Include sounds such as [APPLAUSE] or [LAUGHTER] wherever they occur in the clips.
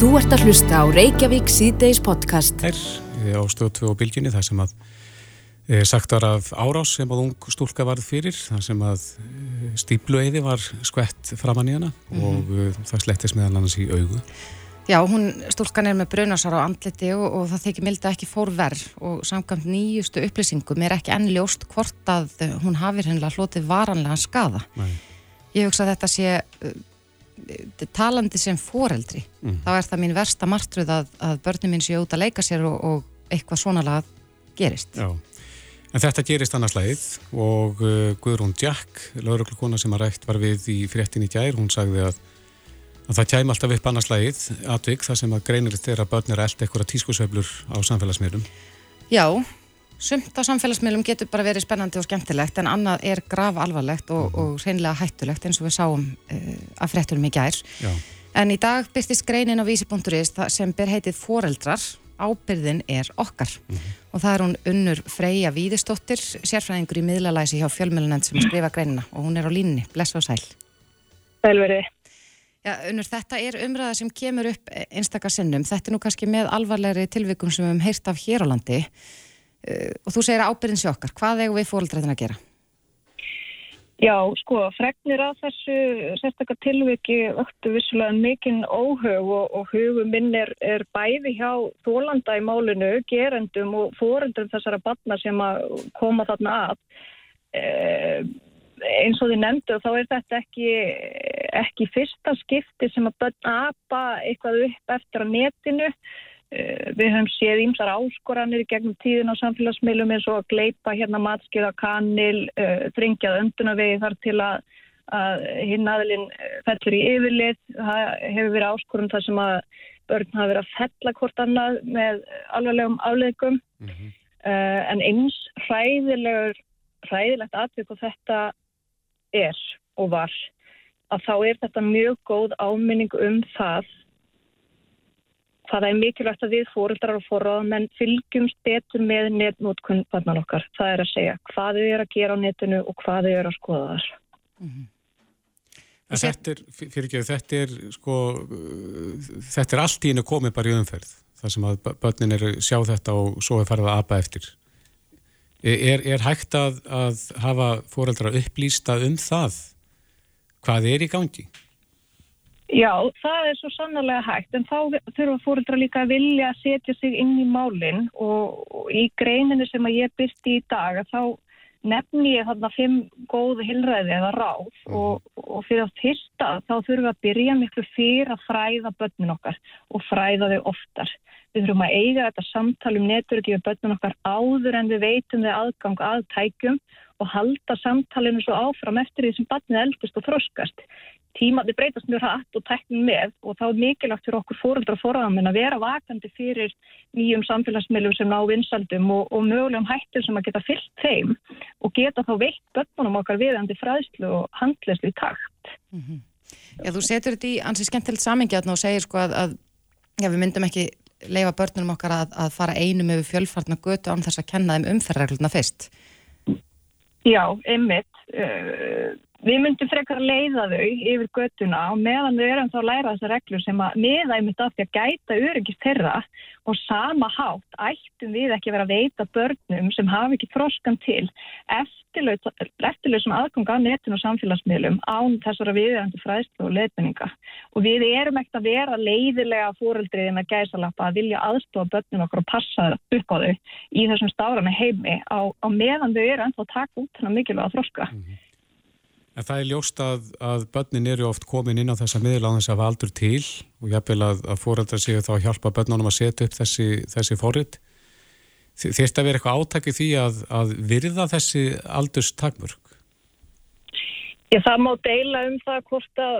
Þú ert að hlusta á Reykjavík síðdeis podcast. Her, á stöðu 2 og bylginni þar sem að e, sagt var af árás sem að ung stúlka varð fyrir þar sem að e, stíplueiði var skvett framann í hana mm -hmm. og e, það slettist meðal annars í augu. Já, hún, stúlkan er með brunasar á andliti og, og það þykir mildi ekki fór verð og samkvæmt nýjustu upplýsingum er ekki enn ljóst hvort að hún hafi hennilega hlotið varanlega skada. Nei. Ég hugsa að þetta sé talandi sem foreldri mm. þá er það mín versta martruð að, að börnum minn séu út að leika sér og, og eitthvað svona lag gerist Já. En þetta gerist annars lagið og uh, Guðrún Jack lauruglukona sem að rætt var við í fréttin í gær, hún sagði að, að það kæm alltaf upp annars lagið atvik þar sem að greinir þeirra börn er allt eitthvað tískusveiflur á samfélagsmiðlum Já sumt á samfélagsmiðlum getur bara verið spennandi og skemmtilegt en annað er grav alvarlegt og, og reynilega hættulegt eins og við sáum uh, að frettunum í gær. Já. En í dag byrstist greinin á vísi.is sem ber heitið Foreldrar, ábyrðin er okkar mm -hmm. og það er hún unnur Freyja Víðistóttir, sérfræðingur í miðlalæsi hjá fjölmjölunend sem skrifa greinina og hún er á línni. Bless og sæl. Velveri. Já, unnur, þetta er umræða sem kemur upp einstakar sinnum. Þetta er nú kannski með alvarlegri tilvikum sem við hefum heyrt af hér á landi. Uh, og þú segir ábyrðin sjokkar, hvað eigum við fóröldræðin að gera? Já, sko, fregnir af þessu sérstakar tilviki öktu vissulega mikinn óhug og, og hugum minn er, er bæði hjá þólanda í málinu, gerendum og fóröldrum þessara batna sem að koma þarna að. Eh, eins og þið nefndu þá er þetta ekki, ekki fyrsta skipti sem að börn apa eitthvað upp eftir að netinu Eh, við höfum séð ímsar áskoranir gegnum tíðin á samfélagsmiðlum eins og að gleipa hérna matskiða kanil, uh, þringjað öndunavegi þar til að, að hinn aðlinn eh, fellur í yfirlið. Það hefur verið áskorum þar sem að börn hafa verið að fella hvort annað með alvarlegum afleggum mm -hmm. en eins hræðilegt atvik og þetta er og var að þá er þetta mjög góð áminning um það Það er mikilvægt að við fóruldrar og fórraðamenn fylgjumst betur með netnótkun bannan okkar. Það er að segja hvað þau eru að gera á netinu og hvað þau eru að skoða þar. Mm -hmm. Þetta er, fyrir ekki, þetta er sko, þetta er allt í hennu komið bara í umferð. Það sem að börnin eru sjá þetta og svo er farið að apa eftir. Er, er hægt að, að hafa fóruldrar upplýsta um það? Hvað er í gangi? Já, það er svo sannlega hægt en þá þurfa fóröldra líka að vilja að setja sig inn í málinn og, í greininu sem að ég byrsti í dag að þá nefni ég þarna fimm góð hilræði eða ráð mm. og, og fyrir að fyrsta þá þurfum við að byrja miklu fyrir að fræða börnun okkar og fræða þau oftar. Við þurfum að eiga þetta samtal um neturöki við börnun okkar áður en við veitum þau aðgang að tækjum og halda samtalinu svo áfram eftir því sem barnið eldist og þroskast tímaði breytast mjög hratt og teknum með og þá er mikilvægt fyrir okkur fóröldra og fóröðamenn að vera vakandi fyrir nýjum samfélagsmiðlum sem ná vinsaldum og, og mögulegum hættum sem að geta fyllt þeim og geta þá veitt börnunum okkar viðandi fræðslu og handlislu í takt. Mm -hmm. Já, þú setur þetta í ansið skemmtilegt samingjarn og segir sko að, að já, við myndum ekki leifa börnunum okkar að, að fara einum yfir fjölfartna götu án þess að kenna þeim umferðarregluna fyrst. Já, einmitt. Uh, Við myndum frekar að leiða þau yfir göttuna og meðan þau erum þá að læra þessar reglur sem að miða einmitt af því að gæta öryggist þeirra og sama hátt ættum við ekki að vera að veita börnum sem hafi ekki froskan til eftirlausum aðganga á netinu og samfélagsmiðlum án þessara viðverandi fræðslu og leitmenninga. Og við erum ekkert að vera leiðilega fóreldriðin að gæsalappa að vilja aðstofa börnum okkur og passa upp á þau í þessum stáðrana heimi á, á meðan þau eru ennþá að taka út þennan mikilvæga þroska. Mm -hmm. En það er ljóst að, að börnin eru oft komin inn á þessa miðla á þess að valdur til og jáfnvel að, að fóreldra séu þá að hjálpa börnunum að setja upp þessi, þessi forrið. Þýrst að vera eitthvað átæki því að, að virða þessi aldurstakmörk? Já, það má deila um það hvort að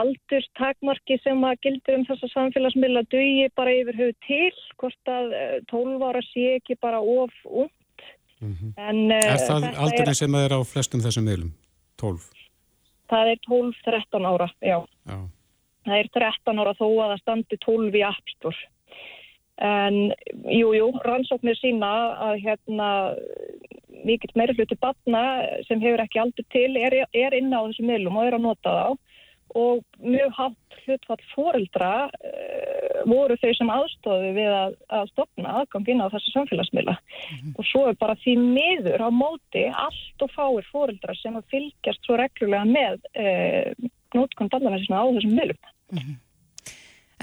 aldurstakmarki sem að gildur um þessa samfélagsmiðla dugi bara yfir höfu til, hvort að 12 eh, ára sé ekki bara of út. Mm -hmm. en, er eh, það aldurinn sem er á flestum þessum miðlum? 12? Það er 12-13 ára, já. já. Það er 13 ára þó að það standi 12 í appstur. En jújú, jú, rannsóknir sína að hérna mikill meiri hluti batna sem hefur ekki aldrei til er, er inn á þessum miðlum og er að nota þá og mjög hátt hlutfall fóreldra uh, voru þau sem aðstofi við að, að stopna aðgang inn á þessu samfélagsmiðla mm -hmm. og svo er bara því miður á móti allt og fáir fóreldrar sem að fylgjast svo reglulega með eh, nótkunn barnaverðisna á þessum miðlum. Mm -hmm.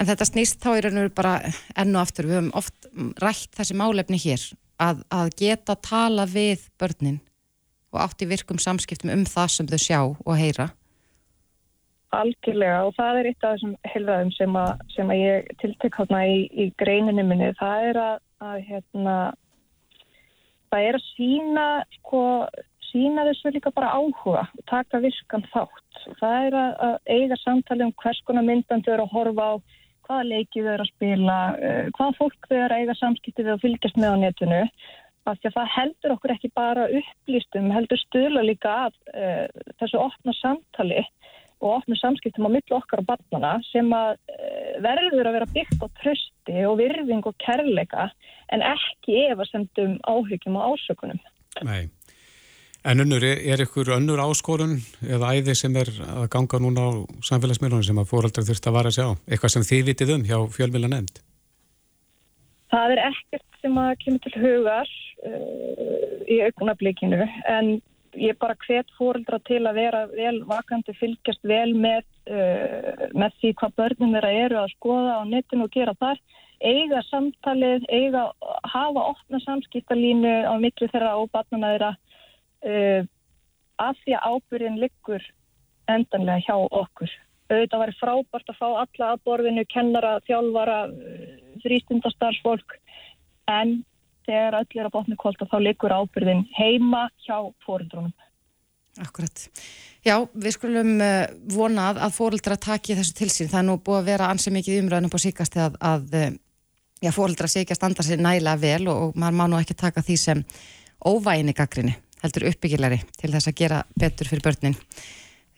En þetta snýst þá í raun og veru bara enn og aftur, við höfum oft rætt þessi málefni hér að, að geta tala við börnin og átt í virkum samskiptum um það sem þau sjá og heyra. Algjörlega og það er eitt af þessum helðaðum sem, sem að ég tiltek hérna í, í greininu minni. Það er að, að hérna, það er að sína, sko, sína þessu líka bara áhuga og taka virkan þátt. Það er að, að eiga samtali um hvers konar myndandi eru að horfa á, hvaða leiki þau eru að spila, uh, hvaða fólk þau eru að eiga samskipti við og fylgjast með á netinu. Það heldur okkur ekki bara upplýstum, heldur stöla líka af uh, þessu opna samtali og opnum samskiptum á millu okkar og barnana sem að eh, verður að vera byggt á trösti og virðing og kærleika en ekki efasendum áhyggjum og ásökunum. Nei. En unnur, er, ykkur önnur áskorun eða æði sem er að ganga núna á samfélagsmiðlunum sem að fóröldrar þurft að vara að sjá? Eitthvað sem þið vitið um hjá fjölmjöla nefnd? Það er ekkert sem að kemur til hugar uh, í aukunablikinu en ég bara hvet fóreldra til að vera vel vakandi, fylgjast vel með, uh, með því hvað börnum þeirra eru að skoða á netinu og gera þar, eiga samtalið, eiga hafa opna samskiptalínu á miklu þeirra og barnana þeirra uh, að því að ábyrðin liggur endanlega hjá okkur. Auðvitað var frábært að fá alla að borðinu, kennara, þjálfara, þrýstundastarfsfólk en þegar öll er að botna kvölda þá likur ábyrðin heima hjá fórildrunum. Akkurat. Já, við skulum uh, vonað að fórildra taki þessu til sín. Það er nú búið að vera ansið mikið umræðinu på síkast að, að uh, já, fórildra sé ekki að standa sér nægilega vel og, og maður má nú ekki taka því sem óvæginni gaggrinni, heldur uppbyggilari til þess að gera betur fyrir börnin.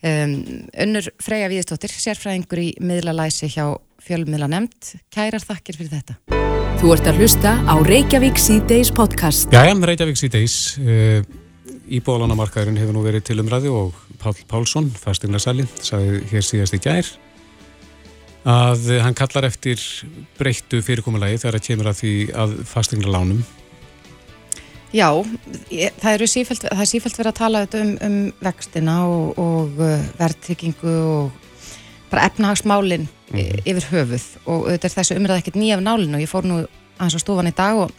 Um, Önnur Freyja Víðistóttir, sérfræðingur í miðlalæsi hjá fjölmiðla nefnd. Kærar þakkir fyrir þetta. Þú ert að hlusta á Reykjavík C-Days podcast. Já, já, Reykjavík C-Days. Uh, Íbólánamarkaðurinn hefur nú verið til umræði og Pál Pálsson, fastegnarsali, sagði hér síðast í gær að hann kallar eftir breyttu fyrirkomulagi þegar það kemur að því að fastegnarlánum. Já, ég, það, er sífælt, það er sífælt verið að tala um, um vextina og, og uh, verðtryggingu og bara efnahagsmálinn mm -hmm. yfir höfuð og þetta er þessu umræða ekkert nýjaf nálinu og ég fór nú aðeins á stofan í dag og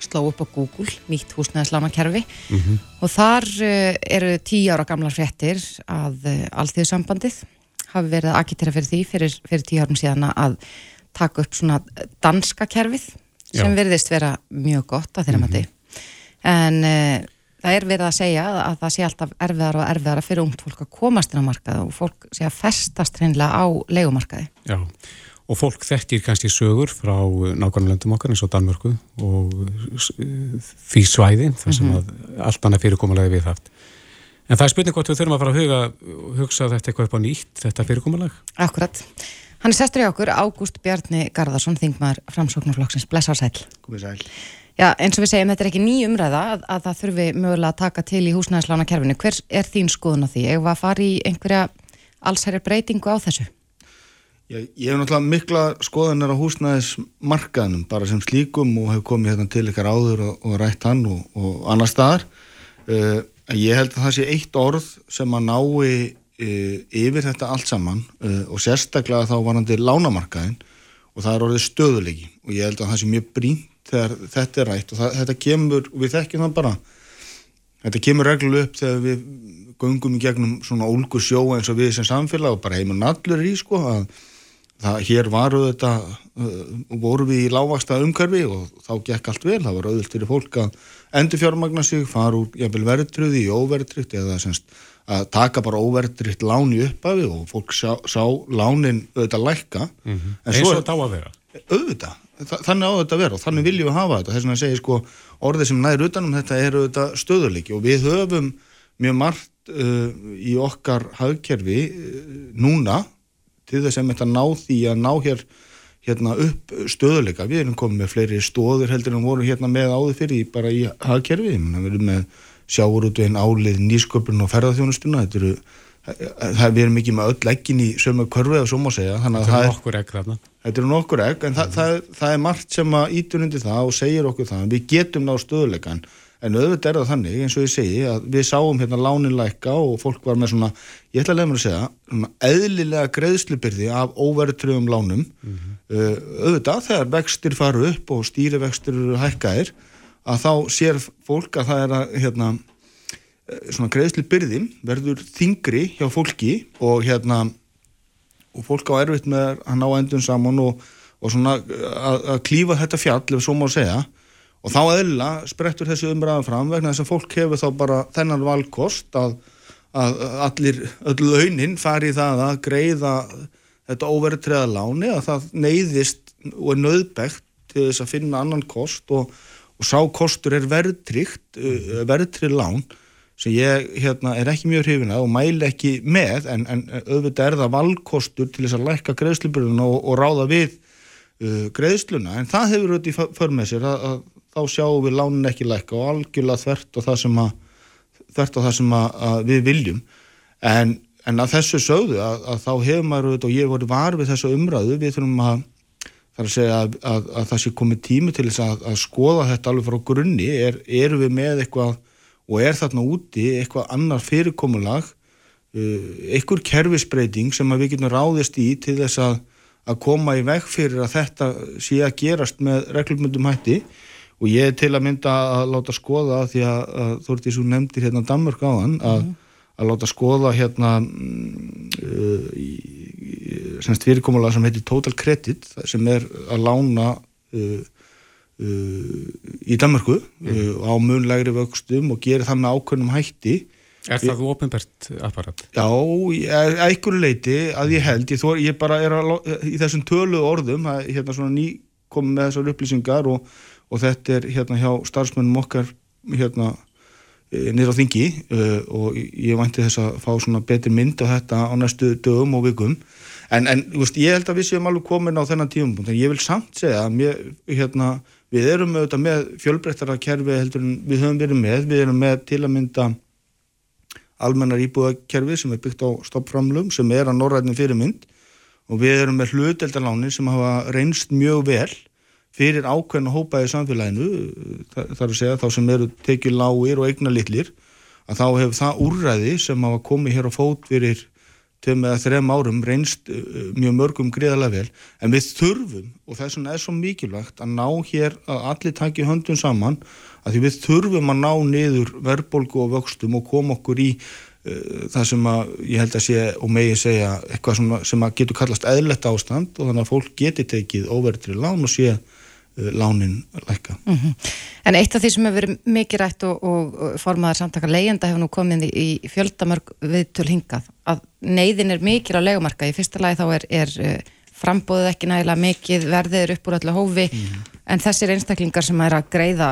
sló upp á Google, nýtt húsnæðislánakerfi mm -hmm. og þar uh, eru tíu ára gamlar frettir að uh, alltíðsambandið hafi verið að agitera fyrir því fyrir, fyrir tíu árum síðan að taka upp svona danska kerfið sem Já. verðist vera mjög gott að þeirra mm -hmm. mati en það er verið að segja að það sé alltaf erfiðar og erfiðar að fyrir ungt fólk að komast inn á markaðu og fólk sé að festast hreinlega á leikumarkaði. Já, og fólk þekkir kannski sögur frá nákvæmlega löndum okkar eins og Danmörku og því svæði þar sem mm -hmm. að allt annað fyrirkomulega við haft. En það er spurning hvort við þurfum að fara að huga, hugsa þetta eitthvað upp á nýtt, þetta fyrirkomulag. Akkurat. Hann er sestur í okkur, Ágúst Bjarni Garðarsson, þingmar framsóknarflokksins. Bless á sæl. Já, eins og við segjum, þetta er ekki ný umræða að, að það þurfi mögulega að taka til í húsnæðislána kerfinu. Hver er þín skoðun á því? Eða að fara í einhverja allsherjar breytingu á þessu? Já, ég hef náttúrulega mikla skoðunar á húsnæðismarkaðnum bara sem slíkum og hef komið hérna til ykkar áður og, og rætt hann og, og annar staðar. Uh, ég held að það sé eitt orð sem að nái uh, yfir þetta allt saman uh, og sérstaklega þá varandi lánamarkaðin og það er orðið stöðulegi og ég held að það sé mjög brínt þegar þetta er rætt og það, þetta kemur, við þekkjum það bara. Þetta kemur reglu upp þegar við gungum í gegnum svona ólgu sjó eins og við sem samfélag og bara heimur nallur í sko að það, hér varu þetta uh, voru við í lágvasta umkörfi og þá gekk allt vel, það var auðvilt fyrir fólk að endur fjármagna sig, fara úr jæfnvel verðtröði í óverðtrykt eða semst að taka bara óverðtrykt láni upp af því og fólk sá, sá lánin auðvitað lækka. Mm -hmm. eins og þetta á að vera. Auðvitað þannig á þetta að vera og þannig viljum við hafa þetta. Þess að segja sko orðið sem næður utanum þetta eru þetta stöðuleiki og við höfum mjög margt uh, í okkar hagkerfi uh, núna til þess að þetta ná því að ná hér hérna upp stöðuleika við erum komið með fleiri stóður heldur en voru hérna með áður fyrir bara í hagkerfi. Við erum með sjáurútvegin álið nýsköpun og ferðarþjónustuna þetta eru við erum ekki með öll leggin í sömu körfi og svo má segja. Þetta er nokkur egg þarna. Þetta er nokkur egg en það, það, það er margt sem að ítur undir það og segir okkur það. Við getum ná stöðulegan en auðvitað er það þannig eins og ég segi að við sáum hérna láninleika og fólk var með svona ég ætla að leiða mér að segja eðlilega greiðslubyrði af óverðtröðum lánum. Mm -hmm. auðvitað þegar vextir faru upp og stýrivextir eru hækkaðir að þá sér fólk að það er að hérna svona greiðsli byrðin verður þingri hjá fólki og hérna og fólk á erfitt með að ná endun saman og, og svona að, að klífa þetta fjall, ef svo má segja. Og þá eðla sprettur þessu umræðan fram vegna þess að fólk hefur þá bara þennan valkost að, að allir öll launin fari það að greiða þetta óverðtreða láni að það neyðist og er nöðbægt til þess að finna annan kost og, og sá kostur er verðtrygt eh, verðtrið lán sem ég hérna, er ekki mjög hrifina og mæli ekki með en, en auðvitað er það valkostur til þess að lækka greiðsluburðuna og, og ráða við uh, greiðsluna. En það hefur auðvitað för með sér að, að þá sjáum við lánin ekki lækka og algjörlega þvert á það sem, að, þvert á það sem við viljum. En, en að þessu sögðu að þá hefur maður auðvitað og ég voru var við þessu umræðu við þurfum að þar að segja að það sé komið tími til þess að skoða þetta alveg frá grunni. Er, eru við með eitthvað og er þarna úti eitthvað annar fyrirkomulag uh, einhver kerfisbreyting sem við getum ráðist í til þess að, að koma í veg fyrir að þetta sé að gerast með reglumundum hætti og ég er til að mynda að láta skoða því að, að því sem nefndir hérna Danmörk á hann að, mm. að láta skoða hérna uh, í, semst fyrirkomulega sem heitir Total Credit sem er að lána Uh, í Danmarku mm. uh, á munlegri vöxtum og gerir það með ákveðnum hætti Er það þú ofinbært apparat? Já, að einhverju leiti að ég held, ég, þó, ég bara er að, í þessum tölu orðum, að, hérna svona ný komið með þessar upplýsingar og, og þetta er hérna hjá starfsmennum okkar hérna eh, niður á þingi uh, og ég vænti þess að fá svona betri mynd á þetta á næstu dögum og vikum en, en veist, ég held að við séum alveg komin á þennan tíum en ég vil samt segja að mér, hérna við erum auðvitað með fjölbreyttara kerfi heldur en við höfum verið með. Við erum með til að mynda almennar íbúðakerfi sem er byggt á stoppframlum sem er að norrætnin fyrirmynd. Og við erum með hluteldalánin sem hafa reynst mjög vel fyrir ákveðin að hópa í samfélaginu. Þar að segja þá sem eru tekið lágir og eigna litlir að þá hefur það úrræði sem hafa komið hér á fót fyrir tveim eða þrem árum reynst uh, mjög mörgum greiðalega vel. En við þurfum og þess vegna er svo mikilvægt að ná hér að allir taki höndun saman að því við þurfum að ná niður verðbolgu og vöxtum og koma okkur í uh, það sem að ég held að sé og megi segja eitthvað sem að, að getur kallast eðletta ástand og þannig að fólk geti tekið óverðri lán og sé uh, lánin lækka. Mm -hmm. En eitt af því sem hefur verið mikið rætt og, og formaðar samtaka leyenda hefur nú komið í fjöldamörg viðtöl hingað að neyðin er mikil á legumarka. Í fyrsta lagi þá er, er eh, frambóðið ekki nægilega mikið, verðið er upp úr öllu hófi, mm. en þessir einstaklingar sem er að greiða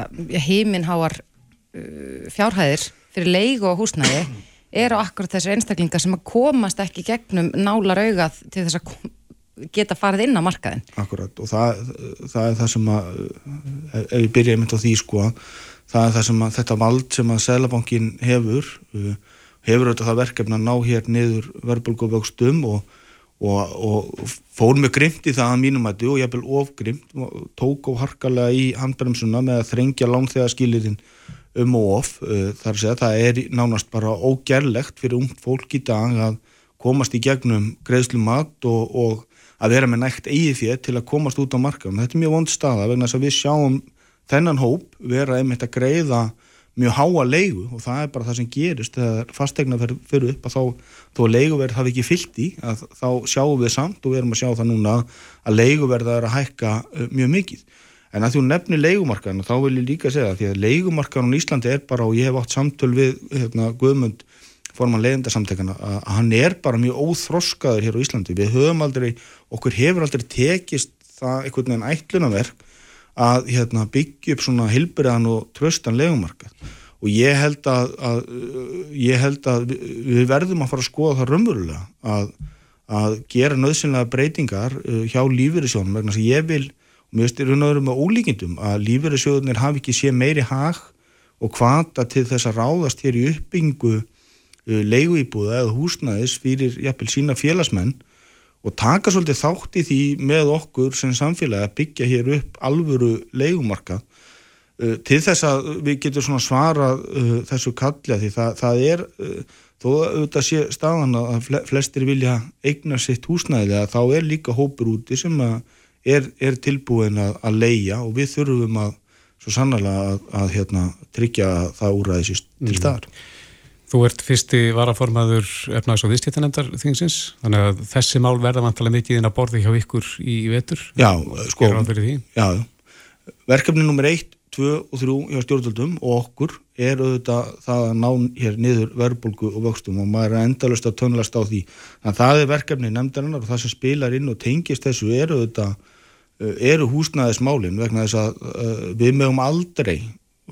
heiminháar uh, fjárhæðir fyrir leigu og húsnæði eru akkurat þessir einstaklingar sem að komast ekki gegnum nálar augað til þess að geta farið inn á markaðin. Akkurat og það, það er það sem að ef við byrjaðum þetta á því sko það er það sem að þetta vald sem að Sælabankin hefur uh, hefur auðvitað það verkefni að ná hér niður verbulgóðvöxtum og, og, og fór með grimt í það að mínum að og ég hef vel ofgrimt tók og harkalega í handbremsuna með að þrengja langþegaskilirinn um og of uh, þar að segja það er nánast bara ógerlegt fyrir ungt fólk í dag að komast í gegnum greiðslumat og, og að vera með nægt eigið fyrir til að komast út á markaðum. Þetta er mjög vond staða vegna þess að við sjáum þennan hóp vera einmitt að greiða mjög háa leigu og það er bara það sem gerist þegar fastegna fyrir upp að þá, þó að leiguverð hafi ekki fyllt í að þá sjáum við samt og við erum að sjá það núna að leiguverða er að hækka uh, mjög mikið en að þú nefnir leigumarkaðin þá vil ég líka segja því að leigumarkaðin á Íslandi er bara og ég hef átt samtöl við hérna, Guðmund forman leiðendarsamtekana að hann er bara mjög óþroskaður hér á Íslandi. Við höfum aldrei, okkur hefur aldrei tekist það einhvern veginn ætlunaverk að hérna, byggja upp svona hilbriðan og tröstan legumarkað og ég held að, að ég held að við verðum að fara að skoða það raunverulega að, að gera nöðsynlega breytingar uh, hjá lífeyrisjónum vegna sem ég vil, og mér styrir náður með ólíkindum að lífeyrisjónir hafi ekki sé meiri hag og kvata til þess að ráðast hér í uppbyggingu leigu íbúða eða húsnæðis fyrir jafnvel sína félagsmenn og taka svolítið þátt í því með okkur sem samfélagi að byggja hér upp alvöru leigumarkað uh, til þess að við getum svona svara uh, þessu kallja því það, það er uh, þó auðvitað sé staðan að flestir vilja eigna sitt húsnæðilega þá er líka hópur úti sem er, er tilbúin að, að leia og við þurfum að svo sannlega að, að hérna, tryggja það úræðisist til mm. staðar. Mm. Þú ert fyrsti varaformaður efnags- og viðskiptanemndar þingsins, þannig að þessi mál verða vantilega mikið inn að borði hjá ykkur í vetur. Já, sko, já, verkefni nummer 1, 2 og 3 hjá stjórnvöldum og okkur er auðvitað það að ná hér niður verbulgu og vöxtum og maður er endalust að tönlast á því. Þannig að það er verkefni nefndarinnar og það sem spilar inn og tengist þessu er auðvitað, eh, eru húsnæðismálinn vegna þess að uh, við mögum aldrei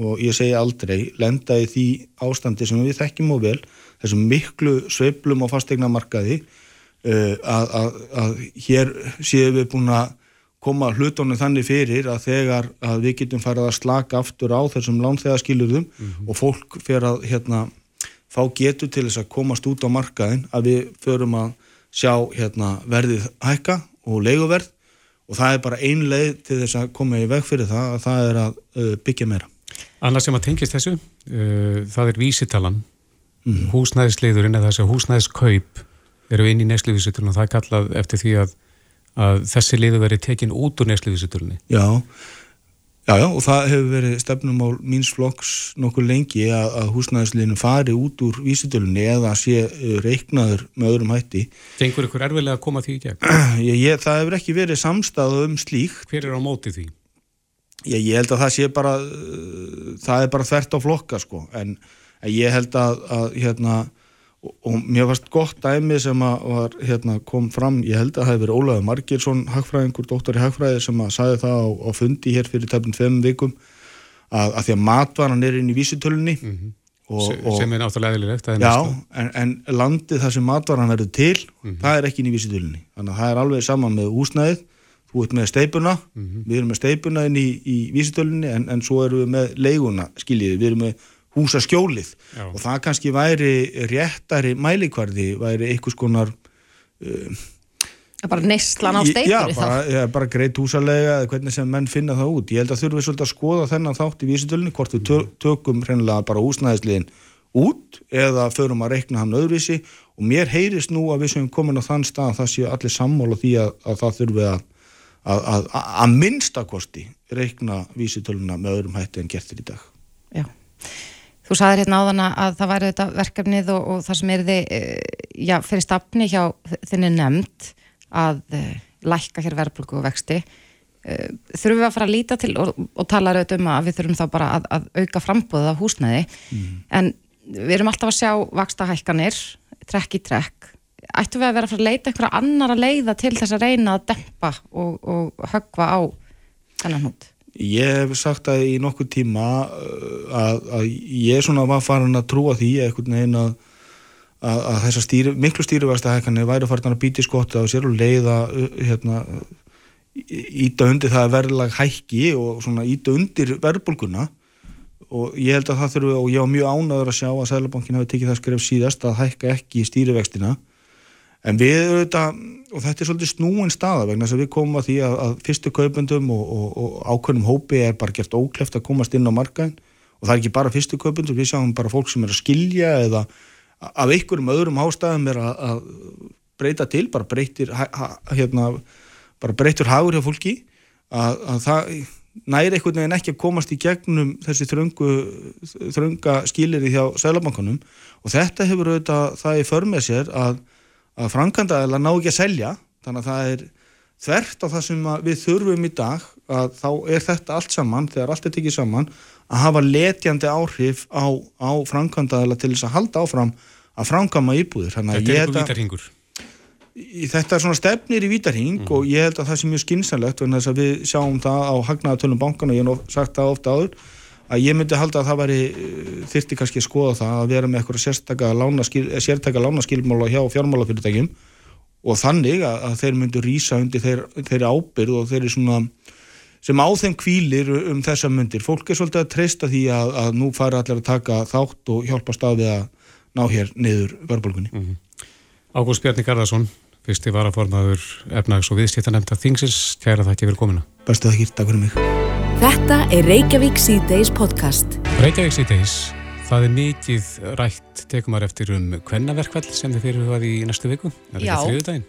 og ég segi aldrei lenda í því ástandi sem við þekkjum og vel þessum miklu sveiblum á fastegna markaði uh, að, að, að hér séum við búin að koma hlutónu þannig fyrir að þegar að við getum farið að slaka aftur á þessum lánþegaskilurðum mm -hmm. og fólk fer að hérna, fá getur til þess að komast út á markaðin að við förum að sjá hérna, verðið hækka og leiguverð og það er bara ein leið til þess að koma í veg fyrir það að það er að uh, byggja meira Annars sem að tengist þessu, uh, það er vísitalan, mm. húsnæðisliðurinn eða þess að húsnæðiskaup eru inn í neslífísutulun og það er kallað eftir því að, að þessi liður veri tekin út úr neslífísutulunni. Já, já, já, og það hefur verið stefnumál míns flokks nokkur lengi að, að húsnæðisliðinu fari út úr vísitulunni eða sé uh, reiknaður með öðrum hætti. Tengur ykkur erfilega að koma því í gegn? [CLEARS THROAT] Ég, ég, það hefur ekki verið samstað um slík. Hver er á móti því? Ég, ég held að það sé bara uh, það er bara þvert á flokka sko. En, en ég held að, að hérna og, og mér fannst gott dæmi sem að var, hérna, kom fram, ég held að það hefur Ólaður Margirsson, hagfræðingur, doktor í hagfræði sem að sagði það á, á fundi hér fyrir tefnum tveim vikum að, að því að matvaran er inn í vísitölunni mm -hmm. og, og, sem er náttúrulega eðlilegt Já, en, en landið þar sem matvaran verður til mm -hmm. það er ekki inn í vísitölunni. Þannig að það er alveg saman með úsnæðið þú ert með steipuna, mm -hmm. við erum með steipuna inn í, í vísitölunni en, en svo erum við með leiguna, skiljiði, við erum með húsaskjólið. Já. og það kannski væri réttari mælikvarði, væri einhvers konar uh, bara neistlan á steipuri já, bara, ja, bara greitt húsalega eða hvernig sem menn finna það út, ég held að þurfum við svolítið að skoða þennan þátt í vísitölunni, hvort við tö tökum hreinlega bara húsnæðisliðin út eða förum að reikna hann öðruvísi. Og mér heyrist nú að við sem komin á þann stað það séu allir sammála því að, að það þurfum við að að, að, að minnstakosti reikna vísitöluna með öðrum hætti en gertir í dag. Já. Þú sagðir hérna áðan að það væri þetta verkefnið og, og það sem er þið, eh, já, fyrir stafni hjá þinni nefnd að uh, lækka hér verðbruku og vexti. Uh, þurfum við að fara að líta til og, og tala auðvitað um að við þurfum þá bara að, að auka frambúðið af húsnæði, mm. en við erum alltaf að sjá vaksta hækkanir, trekk í trekk ættum við að vera að fara að leita einhverja annar að leiða til þess að reyna að dempa og, og högva á þennan hútt? Ég hef sagt að í nokkuð tíma uh, að, að ég svona var farin að trúa því einhvern veginn að, að, að þessar stýri, miklu stýrivægstahækkanir væri farin að býti skotta og sér og leiða uh, hérna, íta undir það verðlag hækki og svona íta undir verðbólguna og ég held að það þurfu og ég var mjög ánaður að sjá að Sælabankin hafi tekið það skref síðast að hækka ekki stýrivextina En við auðvitað, og þetta er svolítið snúin staða vegna þess að við komum að því að, að fyrstu kaupendum og, og, og ákveðnum hópi er bara gert ókleft að komast inn á markaðin og það er ekki bara fyrstu kaupendum, við sjáum bara fólk sem er að skilja eða af einhverjum öðrum ástæðum er að, að breyta til, bara breytir hérna, bara breytur hagur hjá fólki að, að það næri einhvern veginn ekki að komast í gegnum þessi þröngu, þrönga skilir í hjá sælabankanum og þetta hefur auðvitað það í förmið sér að að frangandaðila ná ekki að selja þannig að það er þvert á það sem við þurfum í dag að þá er þetta allt saman, þegar allt er tekið saman að hafa letjandi áhrif á, á frangandaðila til þess að halda áfram að frangama íbúðir Þetta er eitthvað vítarhingur Þetta er svona stefnir í vítarhing mm -hmm. og ég held að það sé mjög skinsanlegt en þess að við sjáum það á hagnaðatölum bankan og ég hef sagt það ofta áður að ég myndi halda að það væri eh, þyrti kannski að skoða það að vera með eitthvað sértaka lánaskilmála hjá fjármálafyrirtækjum og þannig að, að þeir myndu rýsa undir þeir, þeirri ábyrð og þeirri svona sem á þeim kvílir um þessa myndir. Fólk er svolítið að treysta því að, að nú fara allir að taka þátt og hjálpa staðið að ná hér niður verðbólgunni. Mm -hmm. Ágúst Bjarni Garðarsson, fyrsti varaformaður efnags og viðstýttanemnda Þingsins, kæra það ekki verið komina. Bestu það ekki, takk fyrir mig. Þetta er Reykjavík C-Days podcast. Reykjavík C-Days, það er mikið rætt tekumar eftir um kvennaverkvall sem þið fyrir það í næstu viku, er þetta þriðudaginn?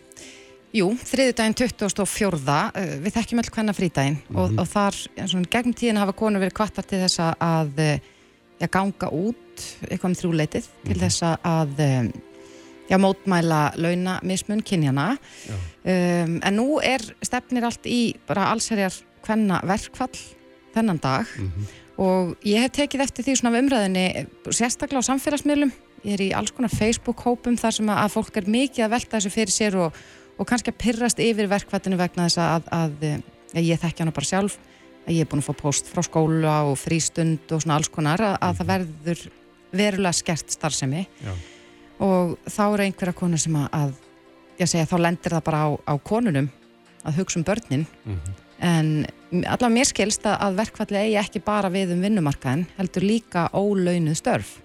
Jú, þriðudaginn 2004, uh, við þekkjum öll hvenna frídaginn mm -hmm. og, og þar, svona, gegnum tíðin hafa konur verið kvartar til þess að uh, já, ganga út eitthvað um þrjúleitið mm -hmm. til mhm. þess að um, já, mótmæla launa mismun kynjana um, en nú er stefnir allt í bara allserjar hvenna verkfall þennan dag mm -hmm. og ég hef tekið eftir því svona umræðinni sérstaklega á samfélagsmiðlum ég er í alls konar Facebook-hópum þar sem að fólk er mikið að velta þessu fyrir sér og, og kannski að pyrrast yfir verkfallinu vegna þess að, að, að ég þekkja hana bara sjálf að ég er búin að fá post frá skóla og frístund og svona alls konar að, að það mhm. verður verulega skert starfsemi Já. og þá eru einhverja konur sem að, ég segja, þá lendir það bara á, á konunum að hugsa um börnin mm -hmm. En allavega mér skilst að verkfalli eigi ekki bara við um vinnumarkaðin heldur líka ólaunuð störf.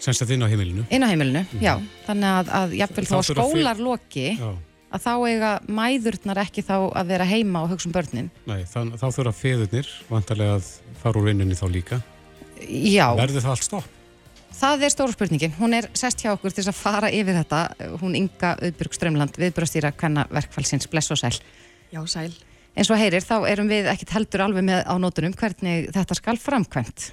Semst að inn á heimilinu? Inn á heimilinu, mm -hmm. já. Þannig að, að jáfnveil þá skólar loki já. að þá eiga mæðurnar ekki þá að vera heima og hugsa um börnin. Nei, þann, þá þurfa feðurnir vantarlega að fara úr vinnunni þá líka. Já. Verður það allt stopp? Það er stóru spurningin, hún er sest hjá okkur til að fara yfir þetta. Hún Inga Öðburg Strömland viðbröðstýra hvenna verkfallsins Bless og Sæl. Já, Sæl En svo heyrir, þá erum við ekkit heldur alveg með á nótunum hvernig þetta skal framkvæmt.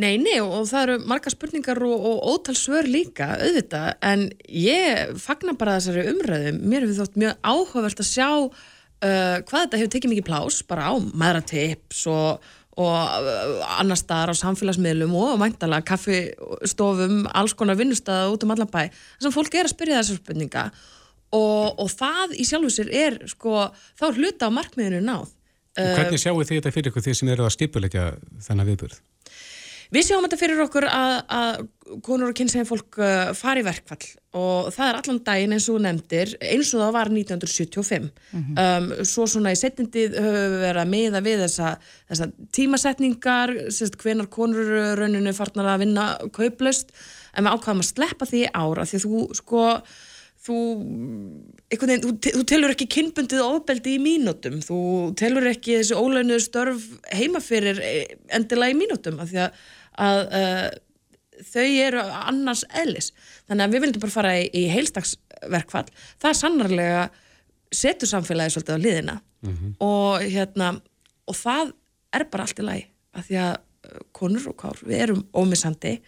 Nei, nei og það eru marga spurningar og, og ótal svör líka auðvitað en ég fagnar bara þessari umræðum, mér hefur þótt mjög áhugavert að sjá uh, hvað þetta hefur tekið mikið plás bara á maðuratips og, og uh, annar staðar á samfélagsmiðlum og mæntalega kaffistofum, alls konar vinnustada út um allan bæ, þess að fólk er að spyrja þessar spurninga og, og það í sjálfu sér er sko, þá er hluta á markmiðinu náð. Uh, hvernig sjáu þið þetta fyrir ykkur því sem eru að skipulegja þennan viðbörð? Við sjáum þetta fyrir okkur að, að konur og kynsegin fólk uh, fari verkfall og það er allan daginn eins og nefndir eins og það var 1975 mm -hmm. um, svo svona í setnindið höfum við verið að miða við þessa, þessa tímasetningar, sérst hvenar konur rauninu farnar að vinna kauplöst en við ákvaðum að sleppa því ára því að þú sko þú, veginn, þú, þú telur ekki kynbundið ofbeldi í mínútum. Þú telur ekki þessi ólaunuðu störf heima fyrir eh, endilega í mínútum af því að að uh, þau eru annars ellis þannig að við vildum bara fara í, í heilstagsverkfall það sannarlega setur samfélagi svolítið á liðina mm -hmm. og hérna og það er bara allt í lagi að því að uh, konur og kár, við erum ómissandi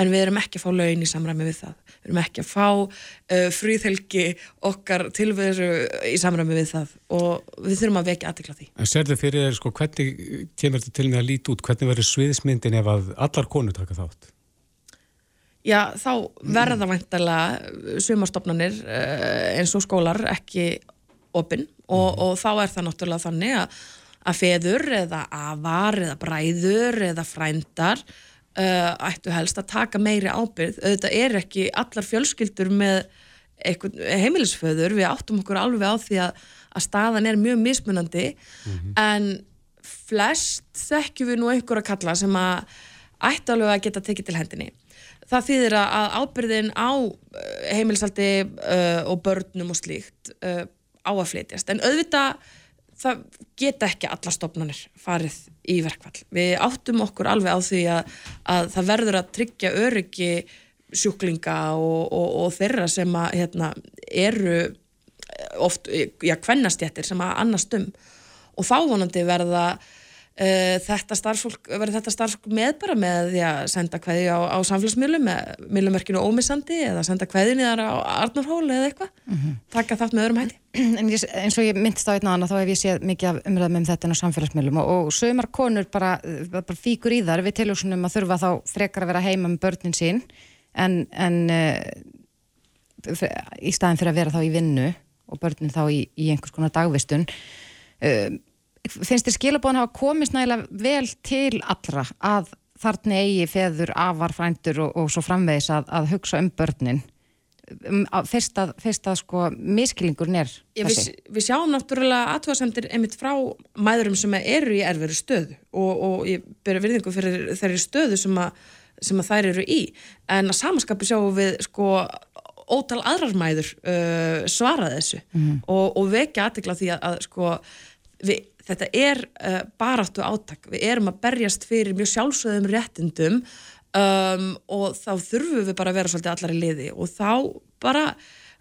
en við erum ekki að fá laun í samræmi við það við erum ekki að fá uh, fríðhelgi okkar tilveru í samræmi við það og við þurfum að vekja aðtikla því. En þið fyrir þér sko hvernig kemur þetta til með að líti út hvernig verður sviðismyndin ef að allar konur taka þátt? Já, þá verða vantilega sumarstofnanir uh, eins og skólar ekki opinn og, mm. og þá er það náttúrulega þannig að, að feður eða afar eða bræður eða frændar uh, ættu helst að taka meiri ábyrð auðvitað er ekki allar fjölskyldur með heimilisföður. Við áttum okkur alveg á því að, að staðan er mjög mismunandi. Mm -hmm. en flest þekkjum við nú einhver að kalla sem að ættu alveg að geta tekið til hendinni. Það þýðir að ábyrðin á uh, heimilisaldi uh, og börnum og slíkt uh, á að flytjast. En auðvitað það geta ekki alla stofnanir farið í verkvall. Við áttum okkur alveg á því að, að það verður að tryggja öryggi sjúklinga og, og, og þeirra sem að, hérna, eru oft, já, kvennastjættir sem að annast um og þá vonandi verða þetta starfsfólk, verður þetta starfsfólk með bara með því að senda kveði á, á samfélagsmiðlum með miðlumerkinu ómissandi eða senda í þar á Arnarhóli eða eitthvað, mm -hmm. taka þátt með öðrum hætti? [CLEARS THROAT] En ég, eins og ég myndist á einn aðan þá hef ég séð mikið umræðum um þetta á samfélagsmiðlum og, og sögumar konur bara, bara fíkur í þar við tiljósunum að þurfa þá frekar að vera heima með börnin sín en, en uh, í staðin fyrir að vera þá í vinnu og börnin þá í, í einhvers konar dagvistun. Uh, finnst þér skilabóðan hafa komist nægilega vel til allra að þarna eigi feður, afar, frændur og, og svo framvegis að, að hugsa um börnin um, fyrst að, fyrst að sko miskilingurinn Já, þessi. Við, við sjáum náttúrulega aðtöðasendir einmitt frá mæðurum sem eru í erfuru stöðu og, og ég byrja virðingu fyrir þeirri stöðu sem að sem að þær eru í en að samanskapi sjáum við sko ótal aðrar mæður uh, svara þessu mm. og, og vekja aðtegla því að, að sko við, þetta er uh, baráttu átak við erum að berjast fyrir mjög sjálfsögðum réttindum um, og þá þurfum við bara að vera svolítið allar í liði og þá bara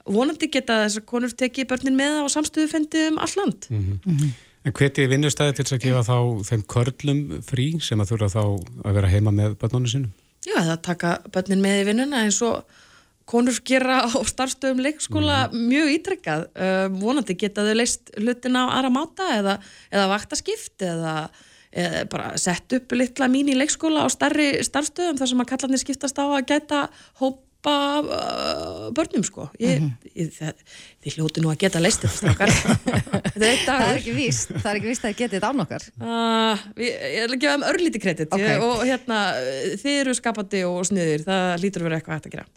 vonandi geta þessar konur tekið börnin með á samstöðufendi um all land mm -hmm. Mm -hmm. En hveti er vinnustæði til að gefa þá þeim körlum frí sem að þurfa þá að vera heima með börnunum sínum? Já, það taka börnin með í vinnuna eins og konur gera á starfstöðum leikskóla mm. mjög ítrekkað. Uh, vonandi geta þau leist hlutin á aðra máta eða, eða vaktaskift eða, eða bara sett upp litla mín í leikskóla á starri starfstöðum þar sem að kallarnir skiptast á að geta hóp hjálpa uh, börnum sko ég, -hmm. ég, það, þið hljóti nú að geta leist þetta [LAUGHS] það er ekki víst það er ekki víst að þið getið þetta án okkar uh, ég er að gefa um örlíti kredit okay. og hérna þið eru skapandi og sniðir, það lítur vera eitthvað hægt að gera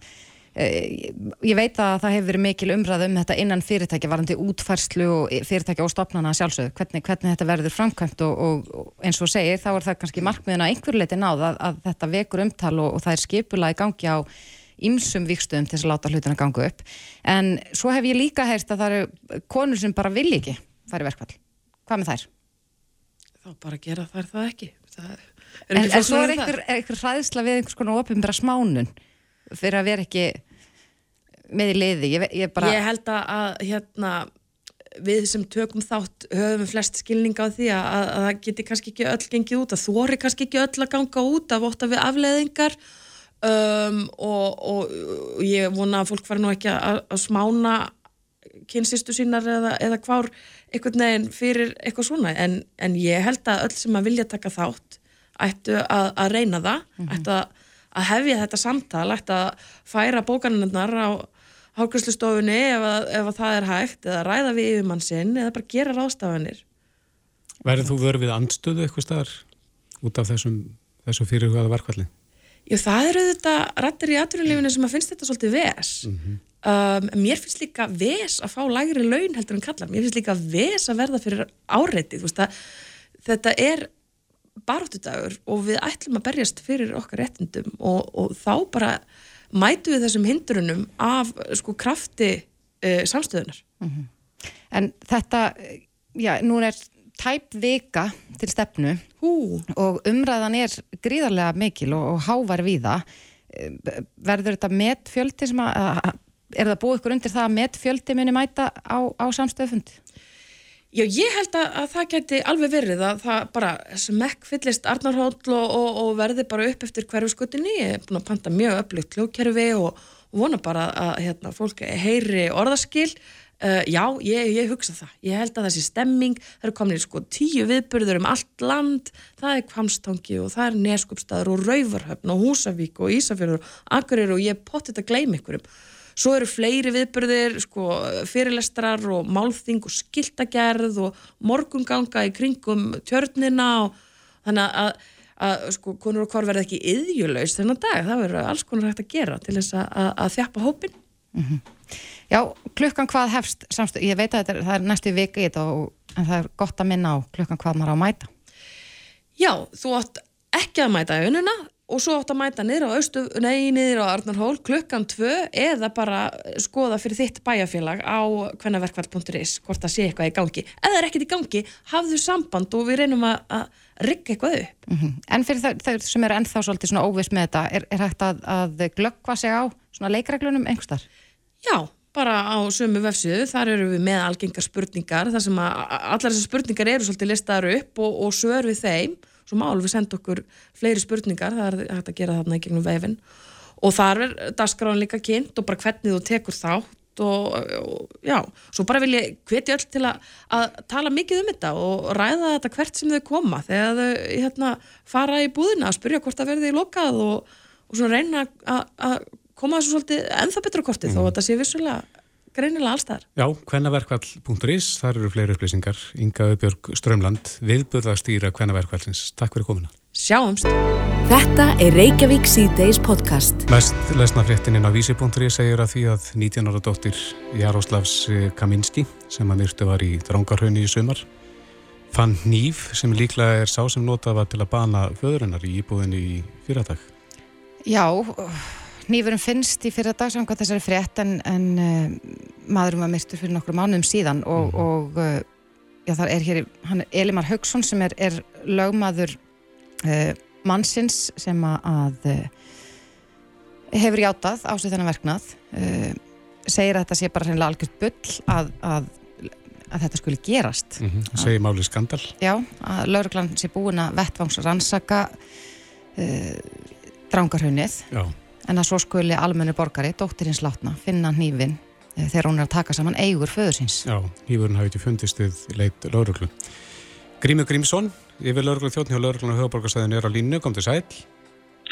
Ég veit að það hefur verið mikil umræð um þetta innan fyrirtæki varandi útfærslu og fyrirtæki og stopnana sjálfsögðu, hvernig, hvernig þetta verður framkvæmt og, og, og eins og segir þá er það kannski markmiðin að einhverju leiti náð að, að þetta vekur umtal og, og það er skipula í gangi á ymsum vikstöðum til að láta hlutina ganga upp. En svo hef ég líka heyrst að það eru konur sem bara vil ekki fara í verkvall. Hvað með þær? Þá bara gera þær það ekki. Það En, en svo er einhver, einhver hræðsla við einhvers konar ofinbæra smánun fyrir að vera ekki með í liði. Ég, ég, bara... ég held að hérna, við sem tökum þátt höfum flest skilning á því að, að, að það geti kannski ekki öll gengið út að þóri kannski ekki öll að ganga út af ótt af við afleðingar um, og, og, og ég vona að fólk fara nú ekki að, að smána kynsistu sínar eða, eða hvár einhvern veginn fyrir eitthvað svona. En, en ég held að öll sem að vilja taka þátt ættu að, að reyna það mm -hmm. ættu að, að hefja þetta samtal ættu að færa bókanunnar á hákvæmslustofunni ef, ef það er hægt eða ræða við yfirmann sinn eða bara gera rástafanir Verður þú verið við andstöðu eitthvað starf út af þessum, þessum fyrirhugaða verkvalli? Já, það eru þetta rættir í aturlífinu sem að finnst þetta svolítið ves. Mm -hmm. um, mér finnst líka ves að fá lægri laun heldur en kallar. Mér finnst líka ves að verða fyrir áreitið. Þetta er baróttudagur og við ætlum að berjast fyrir okkar réttindum og, og þá bara mætu við þessum hindrunum af sko krafti uh, samstöðunar. Mm -hmm. En þetta, já, nú er tæp vika til stefnu Hú. og umræðan er gríðarlega mikil og, og hávar við það eh, verður þetta met fjöldi sem að, er það búið ykkur undir það að met fjöldi muni mæta á, á samstöðfund? Já, ég held að, að það geti alveg verið að það bara smekk fyllist Arnarhóll og, og, og verði bara upp eftir hverju skutinni, ég er búin að panta mjög öflugt kljókerfi og vona bara að hérna, fólk heyri orðaskil Uh, já, ég, ég hugsa það. Ég held að þessi stemming, það eru komin í sko tíu viðbyrður um allt land, það er Kvamstangi og það er Neskupstaður og Rauvarhöfn og Húsavík og Ísafjörður og Akureyri og ég potið að gleyma ykkurum. Svo eru fleiri viðbyrðir, sko, fyrirlestrar og málþing og skiltagerð og morgunganga í kringum tjörnina og þannig að, að sko, konur og hvar verði ekki yðjulaus þennan dag, það verður alls konar hægt að gera til þess að, að þjappa hópin. Mm -hmm. Já, klukkan hvað hefst samstöð, ég veit að er, það er næstu viki en það er gott að minna á klukkan hvað maður á að mæta. Já, þú átt ekki að mæta önuna og svo átt að mæta niður á Östu, nei, niður á Arnarhól klukkan tvö eða bara skoða fyrir þitt bæjarfélag á hvennaverkvall.is hvort það sé eitthvað í gangi. Það er ekkert í gangi, hafðu samband og við reynum að, rigga eitthvað upp. Mm -hmm. En fyrir þau sem eru ennþá svolítið svona óviss með þetta, er, er hægt að, að glöggva sig á svona leikreglunum einhverstar? Já, bara á sömu vefsíðu, þar eru við með algengar spurningar, þar sem að allar þessar spurningar eru svolítið listaður upp og, og svör við þeim, svo má alveg senda okkur fleiri spurningar, það er hægt að gera þarna í gegnum vefin og þar er dagskráin líka kynnt og bara hvernig þú tekur þátt og, og já, svo bara vil ég hveti öll til að, að tala mikið um þetta og ræða þetta hvert sem þau koma þegar þau hérna, fara í búðina að spurja hvort það verði í lokað og, og svo reyna að koma þessu svolítið ennþá betra kortið mm. þó að þetta sé vissulega greinilega allstæðar. Já, hvennaverkvall.is, þar eru fleiri upplýsingar. Inga Öbjörg Strömland, viðböðastýra hvennaverkvallins. Takk fyrir komina. Sjáumst. Þetta er Reykjavík C-Days podcast. Mest lesna fréttininn á vísi.is segir að því að 19 ára dóttir Jaroslavs Kaminski, sem að myrtu var í Drangarhaunni í sumar, fann nýf sem líklega er sá sem notað var til að bana föðurinnar í íbúðinni í fyrradag. Já, nýfurum finnst í fyrir dagsanga þessari frétt en, en uh, maðurum var myrtur fyrir nokkru mánuðum síðan og, mm. og uh, já, það er hér, hann er Elimar Haugsson sem er, er lögmaður uh, mannsins sem að hefur játað á sig þennan verknað segir að þetta sé bara hreinlega algjört bull að, að, að þetta skuli gerast mm -hmm. segir máli skandal já, að lauruglan sé búin að vettvangsrannsaka uh, drangarhaunnið en að svo skuli almennu borgari, dóttirins látna finna hnífin uh, þegar hún er að taka saman eigur föðursins Já, hnífurinn hafi ekki fundist við leit lauruglu Grímur Grímsson yfir lauruglu þjóttni og lauruglan á höfuborgarsæðinu er á línu, kom til sæl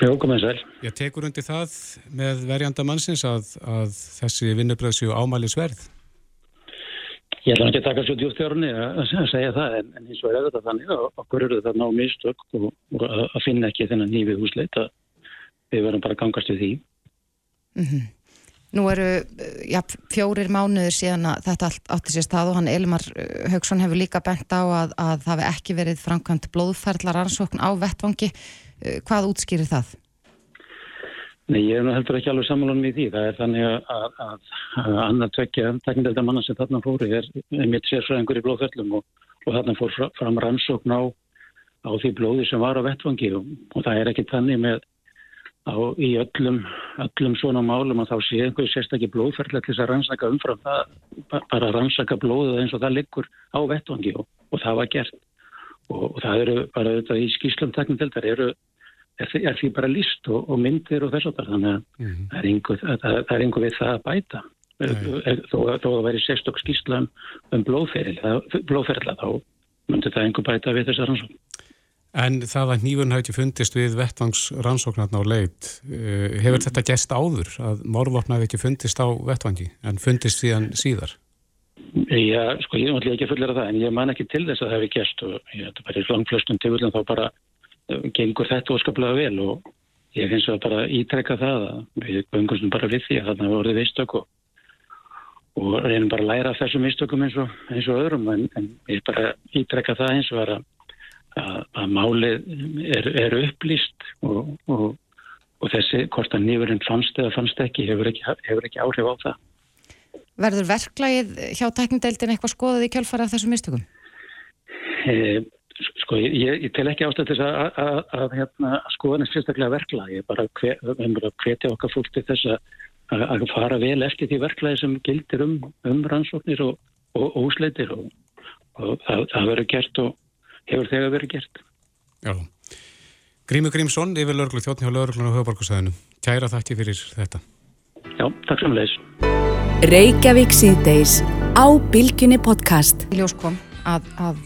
Jó, komið sæl. Ég tekur undir það með verjanda mannsins að, að þessi vinnubröð séu ámæli sverð. Ég ætla ekki að taka svo djúftjórni að segja það en, en eins og er þetta þannig að okkur eru þetta ná mistök og, og að finna ekki þennan nýfið húsleit að við verðum bara að gangast við því. Mm -hmm. Nú eru já, fjórir mánuður síðan að þetta allt átti sér stað og hann Elmar uh, Haugsson hefur líka bent á að, að það hefur ekki verið framkvæmt blóðferðlar ansókn á vettvangi Eh, hvað útskýrir það? Nei, ég heldur ekki alveg samanlunum í því. Það er þannig að, að, að, annar tvekja teknindelda manna sem þarna fóru er, mitt sérfræðingur í blóðföllum og, og þarna fór fram rannsókn á, á því blóði sem var á vettvangi og, og það er ekki þannig með á, í öllum, öllum svona málum að þá sé einhverju sérstakki blóðferðlega til þess að rannsaka umfram það, bara rannsaka blóðið eins og það liggur á vettvangi og, og það var gert. Og það eru bara auðvitað í skýslum teknindeldar eru er, er því bara líst og, og myndir og þess að þannig að mm -hmm. það er einhver, einhver við það að bæta þó, þó að veri sérstokk skýrslan um blóðferðla þá myndir það einhver bæta við þessar rannsókn. En það að hafi ekki fundist við vettvangs rannsóknarna á leit, eh, hefur þetta gæst áður að morvopna hefði ekki fundist á vettvangi en fundist síðan síðar? Já, sko ég er ekki að fullera það en ég man ekki til þess að það hefði gæst og ég ætti bara í langflöstum tilvöldum þá bara gengur þetta óskaplega vel og ég finnst að bara ítrekka það að við göngum bara við því að þarna voruð vistök og, og reynum bara að læra þessum vistökum eins og, eins og öðrum en, en ég bara ítrekka það eins og að, að, að málið er, er upplýst og, og þessi hvort að nýfurinn fannst eða fannst ekki hefur ekki, hefur ekki áhrif á það. Verður verklægið hjá tæknindeildin eitthvað skoðað í kjálfara af þessum vistökum? Eða Sko ég, ég tel ekki ástæð þess að, að, að hérna, skoðan er sérstaklega verkla. Ég er bara að hvetja okkar fólk til þess að, að fara vel eftir því verklaði sem gildir um, um rannsóknir og, og ósleitir og, og það, það verður gert og hefur þegar verið gert. Já. Grímur Grímsson, yfir Lörglu þjóttni á Lörglun og Höfuborgarsæðinu. Kæra þakki fyrir þetta. Já, takk sem leis. Reykjavík síðdeis á Bilginni podcast. Ljós kom að, að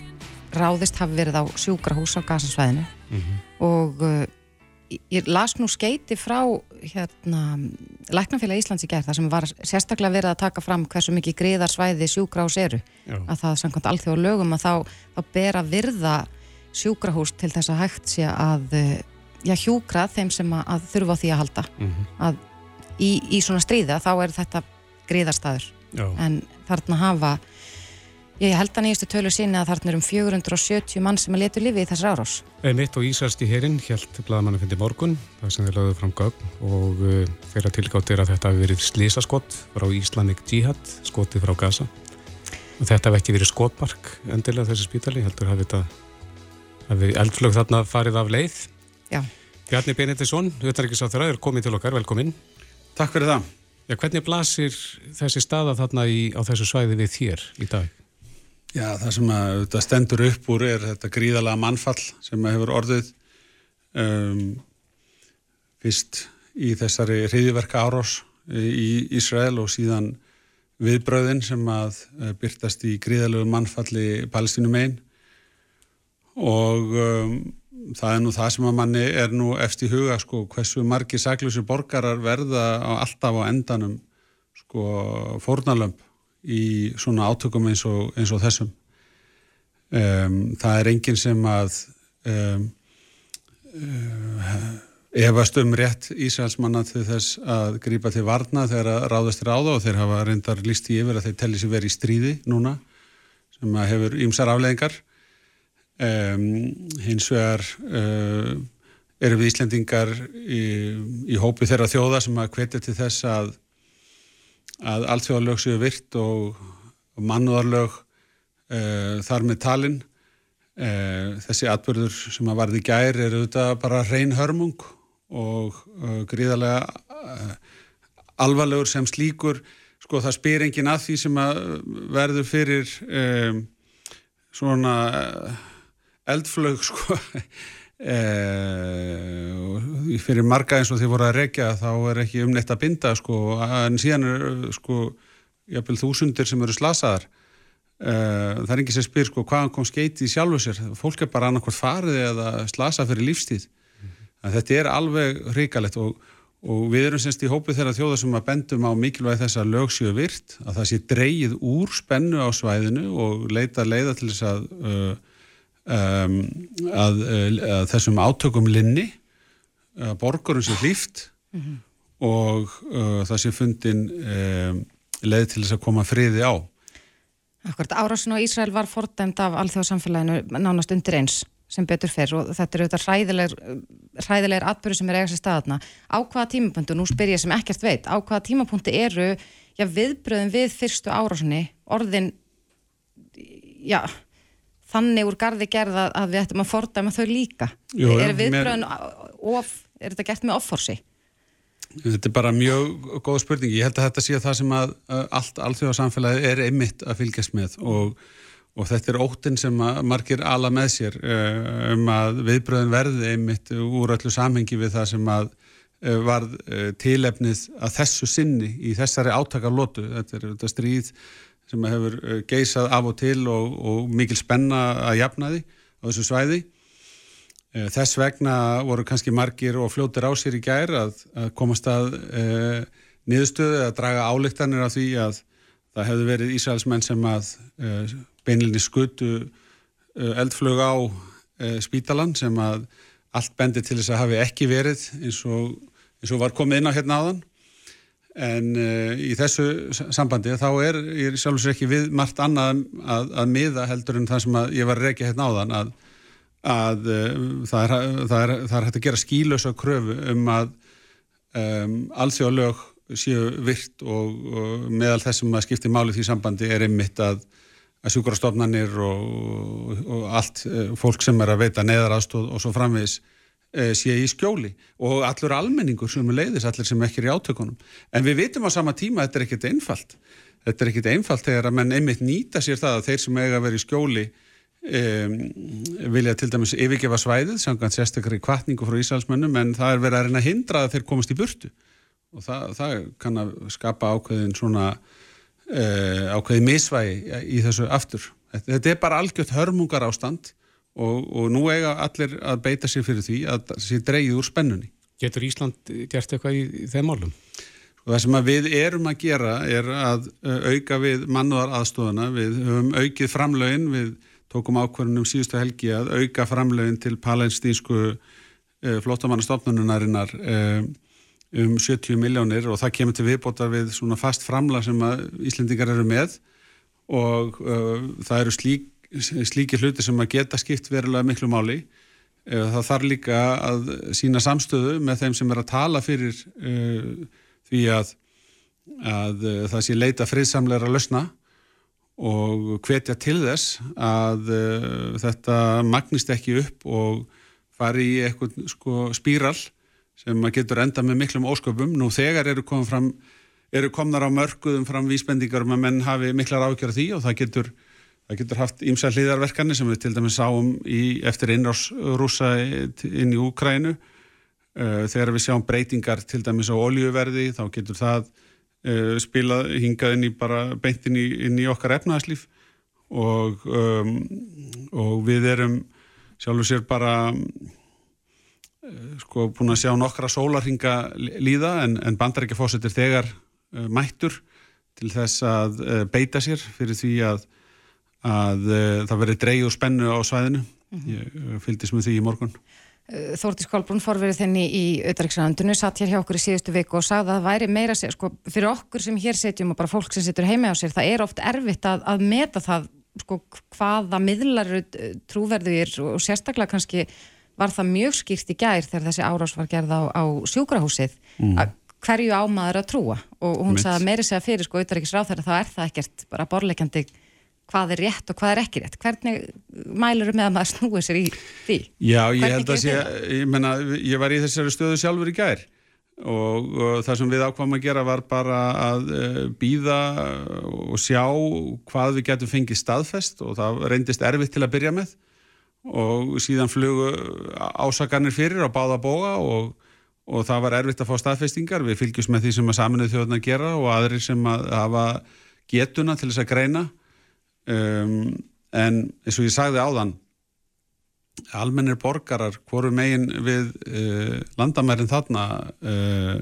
ráðist hafi verið á sjúkrahús á gasasvæðinu mm -hmm. og uh, ég las nú skeiti frá hérna Læknafélag Íslands í gerð þar sem var sérstaklega verið að taka fram hversu mikið greiðarsvæði sjúkrahús eru Já. að það samkvæmt allþjóð lögum að þá, þá ber að virða sjúkrahús til þess að hægt sé að uh, já, hjúkra þeim sem að, að þurfa á því að halda mm -hmm. að í, í svona stríða þá er þetta greiðarstaður en þarna hafa Ég held að nýjastu tölu sína að þarna er um 470 mann sem að letu lifi í þessar árás. Mitt og Ísarski hérinn held bladamannu fyndi morgun, það sem þeir lögðu fram gögn og uh, þeirra tilgátt er að þetta hefur verið slísaskott frá Islamic Jihad, skotið frá Gaza. Og þetta hefur ekki verið skotmark endilega þessi spítali, heldur hafi þetta hafi eldflög þarna farið af leið. Já. Bjarni Benedisson, auðvitaðrikiðsáþurra, er komið til okkar, velkomin. Takk fyrir það. Já, hvernig blasir þessi staða þarna í, á þessu svæði við þér í dag? Já, það sem að þetta stendur upp úr er þetta gríðalega mannfall sem hefur orðið um, fyrst í þessari hriðiverka árós í Ísrael og síðan viðbröðin sem að uh, byrtast í gríðalegu mannfalli palestínum einn og um, það er nú það sem að manni er nú eftir huga sko hversu margi saklusi borgarar verða á alltaf á endanum sko fórnalömp í svona átökum eins og, eins og þessum. Um, það er enginn sem að um, uh, efast um rétt Ísraelsmanna til þess að grípa til varna þegar að ráðast er á það og þeir hafa reyndar líst í yfir að þeir telli sér verið í stríði núna sem að hefur ýmsar afleggingar. Um, hins vegar uh, eru við Íslendingar í, í hópi þeirra þjóða sem að hvetja til þess að að allþjóðalög séu virt og, mannúðarlög uh, þar með talin. Uh, þessi atbyrður sem að varði gær eru auðvitað bara reyn hörmung og uh, gríðarlega alvarlegur sem slíkur. Sko það spyr engin að því sem að verður fyrir um, svona eldflög [LAUGHS] sko e, fyrir marga eins og því voru að rekja þá er ekki umnett að binda sko, en síðan er sko, jafnvel þúsundir sem eru slasaðar. E, það er ekki sem spyr sko, hvaðan kom skeiti í sjálfu sér? Fólk er bara annarkvært farið eða slasa fyrir lífstíð. Mm. þetta er alveg hrikalegt og, og við erum semst í hópið þeirra þjóða sem að bendum á mikilvæg þess að lögsjöu virt að það sé dreyið úr spennu á svæðinu og leita leiða til þess að uh, um, að, að þessum átökum linni að borgurum sé hlýft mm -hmm. og uh, það sé fundin um, leið til þess að koma friði á Akkurat, árásin á Ísrael var fordæmt af alþjóðsamfélaginu nánast undir eins sem betur fer og þetta eru auðvitað hræðilegir, hræðilegir atbyrju sem er eigast í staðarna. Á hvaða tímapunktu, nú spyr ég sem ekkert veit, á hvaða tímapunktu eru já, viðbröðum við fyrstu árásinni orðin já, þannig úr gardi gerða að við ættum að fordæma þau líka. Jú, er viðbröðin of, er þetta gert með offorsi? Þetta er bara mjög góð spurning. Ég held að þetta sé að það sem að allt alþjóðarsamfélagi er einmitt að fylgjast með og, og þetta er óttinn sem margir ala með sér eh, um að viðbröðin verði einmitt úr öllu samhengi við það sem að eh, varð eh, tilefnið að þessu sinni í þessari átakarlótu þetta er þetta stríð sem hefur eh, geysað af og til og, og mikil spenna að jafna því á þessu svæði. Eh, þess vegna voru kannski margir og fljótir á sér í gær að, að komast að e, niðurstöðu að draga álíktanir af því að það hefði verið Ísraelsmenn sem að e, beinlinni skutu e, eldflög á spítalan sem að allt bendi til þess að hafi ekki verið eins og, eins og var komið inn á hérna áðan en uh, í þessu sambandi þá er ég sjálfsveits ekki við margt annað að, að miða heldur en það sem ég var reykja hérna áðan að, að uh, það, er, það, er, það er hægt að gera skílösa kröfu um að um, alþjóðlög séu virt og, og meðal þessum að skipti máli því sambandi er einmitt að, að sjúkrastofnanir og, og allt uh, fólk sem er að veita neðarastóð og svo framvegis Eh, sé í skjóli. Og allur almenningur sem er leiðis, allir sem ekki er í átökunum. En við vitum á sama tíma að þetta er ekkit einfalt. Þetta er ekkit einfalt þegar að menn einmitt nýta sér það að þeir sem eiga að vera í skjóli um, vilja til dæmis yfirgefa svæðið, samkvæmt sérstaklega í kvartningu frá Ísælsmönnum en það er verið að reyna að hindra að þeir komast í burtu. Og það, það kann að skapa ákveðin svona uh, ákveðin misvægi í þessu aftur. Þetta er bara algjört hörmungar ástand og, og nú eiga allir að beita sér fyrir því að það sé dreyið úr spennunni. Getur Ísland gert eitthvað í, í þeim málum? Og það sem við erum að gera er að auka við mannúðar aðstofana, við höfum aukið framlögin, við tókum ákvarðunum síðustu helgi að auka framlögin til palestinsku eh, flottamannastofnunarinnar eh, um 70 miljónir og það kemur til viðbótar við svona fast framla sem að Íslendingar eru með og uh, það eru slík slíki hluti sem að geta skipt verulega miklu máli eh, það þarf líka að sína samstöðu með þeim sem er að tala fyrir uh, því að, að uh, það sé leita friðsamleira lausna og hvetja til þess að uh, þetta magnist ekki upp og fari í eitthvað sko, spíral sem að getur enda með miklum ósköpum. Nú þegar eru, fram, eru komnar á mörguðum fram vísbendingar um að menn hafi miklar ágjörð því og það getur Það getur haft ímsa hlýðarverkanir sem við til dæmis sáum í, eftir innrásrúsa inn í Úkrænu. Uh, þegar við sjáum breytingar til dæmis á oljuverði þá getur það uh, spilað hingað inn í bara beintin í, inn í okkar efnaðarslíf og, um, og við erum sjálfur sér bara uh, sko búin að sjá nokkra sólarhinga líða en, en bandarækjafósettir þegar mættur til þess að beita sér fyrir því að að uh, það veri dreig og spennu á svæðinu -hmm. ég uh, fylgdist með því í morgun eh, Þórtís Kolbrún forverið þenni í auðvitaðriksræðandunni satt hér hjá okkur í síðustu viku og sagði að það væri meira sko, fyrir okkur sem hér setjum og bara fólk sem setur heima á sér, það er oft erfitt að, að meta það sko, hvaða miðlar trúverðir og sérstaklega kannski var það mjög skýrt í gær þegar þessi árás var gerð á, á sjúkrahúsið mm. að hverju ámaður að trúa og hún sagði að meiri segja fyrir sko auðvitaðrikis ráþæra þá er það ekkert bara borleikandi hvað er rétt og hvað er ekki rétt? Hvernig mælur með að maður snúi sér í því? Já, ég hvernig held að sé, ég, menna, ég var í þessari stöðu sjálfur í gær og, og það sem við ákvæmum að gera var bara að uh, eh, býða og sjá hvað við getum fengið staðfest og það reyndist erfitt til að byrja með og síðan flugu ásakarnir fyrir á báða bóga og og það var erfitt að fá staðfestingar. Við fylgjum með því sem að saminuð þjóðan að gera og aðrir sem að hafa getuna til þess að greina um, en eins og ég sagði áðan almennir borgarar hvoru megin við uh, landamærin þarna uh,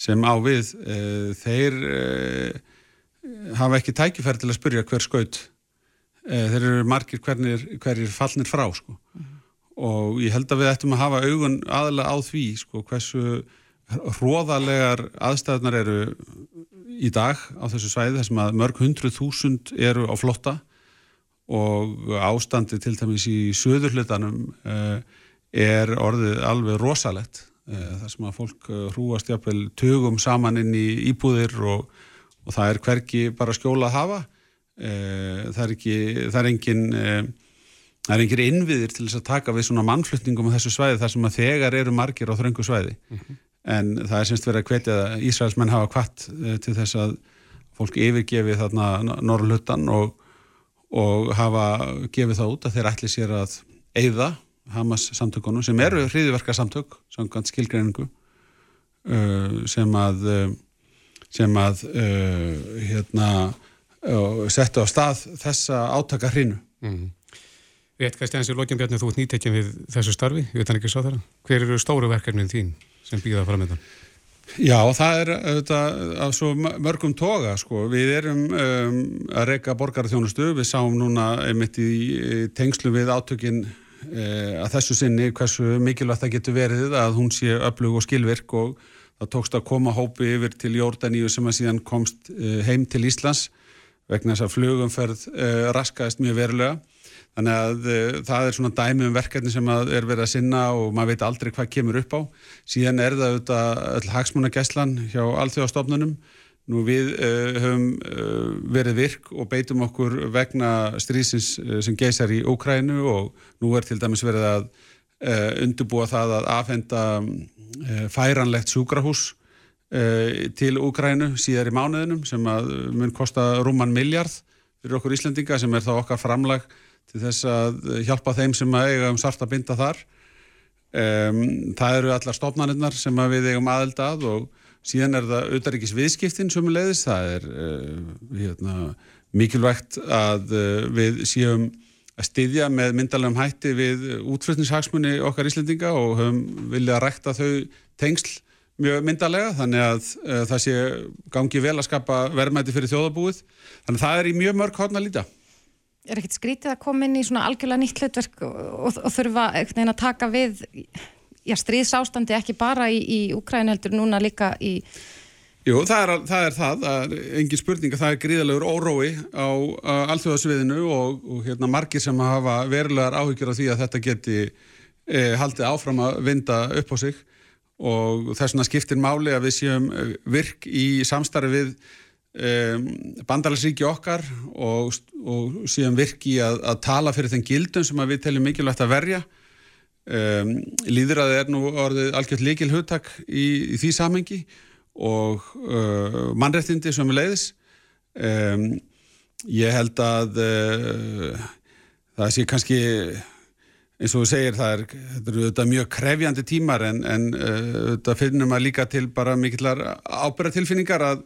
sem á við uh, þeir uh, hafa ekki tækifæri til að spyrja hver skaut. Uh, þeir eru margir hvernig, hverjir fallnir frá sko. Mm -hmm og ég held að við ættum að hafa augun aðalega á því sko hversu hróðalegar aðstæðnar eru í dag á þessu svæði þessum að mörg hundruð þúsund eru á flotta og ástandi til dæmis í söðurhlutanum uh, er orðið alveg rosalett uh, þar sem að fólk uh, hrúast jáfnvel tögum saman inn í íbúðir og, og það er hverki bara skjóla að hafa það er ekki, það er engin það er einhverjir innviðir til þess að taka við svona mannflutningum á þessu svæði þar sem að þegar eru margir á þröngu svæði mm -hmm. En það er semst verið að hvetja að Ísraelsmenn hafa kvart eh, til þess að fólk yfirgefi þarna norrluttan og, og hafa gefið það út að þeir ætli sér að eigða Hamas samtökunum sem eru hriðiverka samtök samkvæmt skilgreiningu uh, sem að uh, sem að hérna settu á stað þessa átaka hrinu mm. Rétt Kristján, þessi lókjum bjarni, þú ert nýttekjum við þessu starfi, veit hann ekki sá þeirra. Hver eru stóru verkefnin þín sem býða fram með það? Já, það er auðvitað af svo mörgum toga, sko. Við erum um, að reyka borgarþjónustu, við sáum núna einmitt í tengslu við átökinn e, að þessu sinni hversu mikilvægt það getur verið að hún sé öflug og skilvirk og það tókst að koma hópi yfir til Jórdaníu sem að síðan komst e, heim til Íslands vegna þess að flugumferð e, raskaðist mjög verulega Þannig að uh, það er svona dæmi um verkefni sem er verið að sinna og maður veit aldrei hvað kemur upp á. Síðan er það auðvitað öll hagsmunagesslan hjá alþjóðastofnunum. Nú við uh, höfum uh, verið virk og beitum okkur vegna strísins sem geysar í Ókrænu og nú er til dæmis verið að undurbúa það að afhenda færanlegt súkrahús til Úkrænu síðar í mánuðinum sem mun kosta rúman miljard fyrir okkur Íslendinga sem er þá okkar framlag til þess að hjálpa þeim sem að eiga um sart að binda þar. Um, það eru allar stofnanirnar sem við eigum aðeld að og síðan er það auðvaríkis viðskiptin sem er leiðis. Það er uh, hérna, mikilvægt að uh, við séum að styðja með myndalegum hætti við útflutningshagsmunni okkar Íslendinga og höfum viljað að rækta þau tengsl mjög myndalega þannig að uh, það sé gangi vel að skapa verðmæti fyrir þjóðabúið. Þannig að það er í mjög mörg hórn að líta er ekkert skrítið að koma inn í svona algjörlega nýtt hlutverk og, og, þurfa að taka við já, stríðsástandi ekki bara í, í Ukræn heldur núna líka í Jú, það er það, er það, það er engin spurning að það er gríðalegur órói á alþjóðasviðinu og, og hérna, margir sem hafa verulegar áhyggjur af því að þetta geti e, haldið áfram að vinda upp á sig. Og þess vegna skiptir máli að við séum virk í samstarfi við um, bandalarsríki okkar og, og síðan virki að, að tala fyrir þenn gildum sem við teljum mikilvægt að verja. Um, líðræði er nú orðið algjört líkil hugtak í, í því samengi og uh, mannrættindi sem er leiðis um, ég held að uh, það sé kannski eins og þú segir það er, er mjög krefjandi tímar en, en uh, þetta finnum að líka til bara mikillar ábyrgatilfinningar að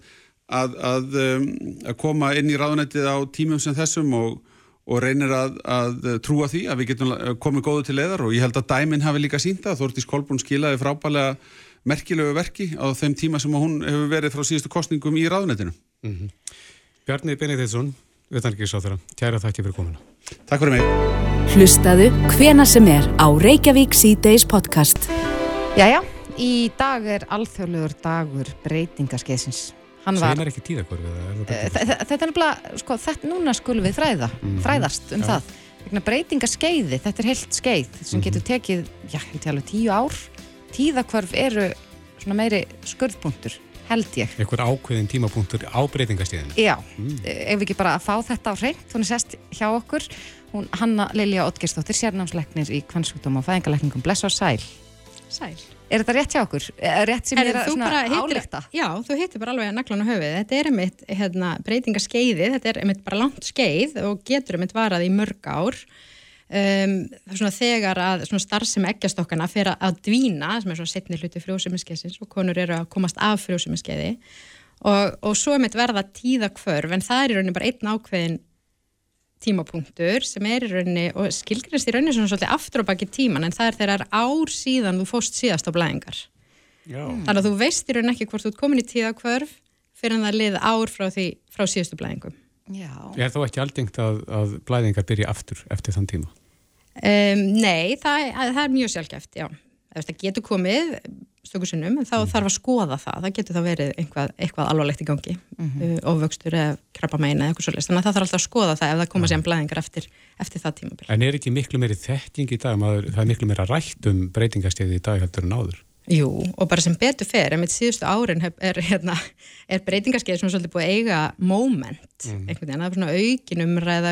að, að, um, að koma inn í ráðunættið á tímum sem þessum og, og reynir að, að trúa því að við getum komið góðu til leðar og ég held að dæminn hafi líka sínt það. Þortís Kolbrún skilaði frábælega merkilegu verki á þeim tíma sem hún hefur verið frá síðustu kostningum í ráðunættinu mm -hmm. Bjarni Benediktsson Utanrikiðsáþara, kæra þakki fyrir komuna. Takk fyrir mig. Hlustaðu hvena sem er á Reykjavík C-Days podcast. Jæja, í dag er alþjóðlegur dagur breytingaskesins Svein er ekki tíðakvarfið? Þetta er nefnilega, sko, þetta núna skulum við fræða, mm -hmm. fræðast um Já. það. vegna breytingaskeiði, þetta er heilt skeið sem Mhm. getur tekið, já, held ég alveg tíu ár tíðakvörf eru svona meiri skurðpunktur, held ég einhver ákveðin tímapunktur á breytingastíðinu Já, ef við ekki bara að fá þetta á hreint, hún er sest hjá okkur hún Hanna Lilja Ottgersdóttir sérnámsleiknir í kvannsjúkdóma og fæðingarleikningum Bless og Sæl. Sæl. Er þetta rétt hjá okkur? Er rétt sem er að þú svona álíkta? Já, þú hittir bara alveg naglan á höfuð. Þetta er einmitt hérna, breytingaskeiði, þetta er einmitt bara langt skeið og getur einmitt varað í mörg ár. Um, er svona þegar að svona starfsemi ekkjastokkana fer að- að dvína, sem er svona setni hluti frjósumiskeiðsins og konur eru að komast af frjósumiskeiði og, og svo einmitt verða tíðakvörf en það er í rauninni bara einn ákveðin tímapunktur sem er í rauninni og skilgrist í rauninni svona svolítið aftur á baki tíman en það er þegar ár síðan þú fóst síðast á blæðingar. Já. Þannig að þú veist í rauninni ekki hvort þú ert komin í tíðakvörf fyrir en það lið ár frá, því, frá síðustu blæðingum. Já. Er þá ekki aldengt að, að blæðingar byrja aftur eftir þann tíma? Um, nei, það, það er mjög sjálfgeft, já. Það getur komið stökusinnum, en þá þarf að skoða það. Það getur þá verið einhvað, eitthvað alvarlegt í gangi, mm -hmm. ofvöxtur eða krabbameina eða eitthvað svolítið. Þannig að það þarf alltaf að skoða það ef það koma sér blæðingar eftir, eftir það tímabil. En er ekki miklu meiri þekking í dag? Maður, það er miklu meira rætt um breytingastíði í dag heldur en áður. Jú, og bara sem betur fer, en mitt síðustu árin hef- er, hérna, er breytingarskeið sem er svolítið búið að eiga moment, einhvern veginn, það er svona aukin umræða,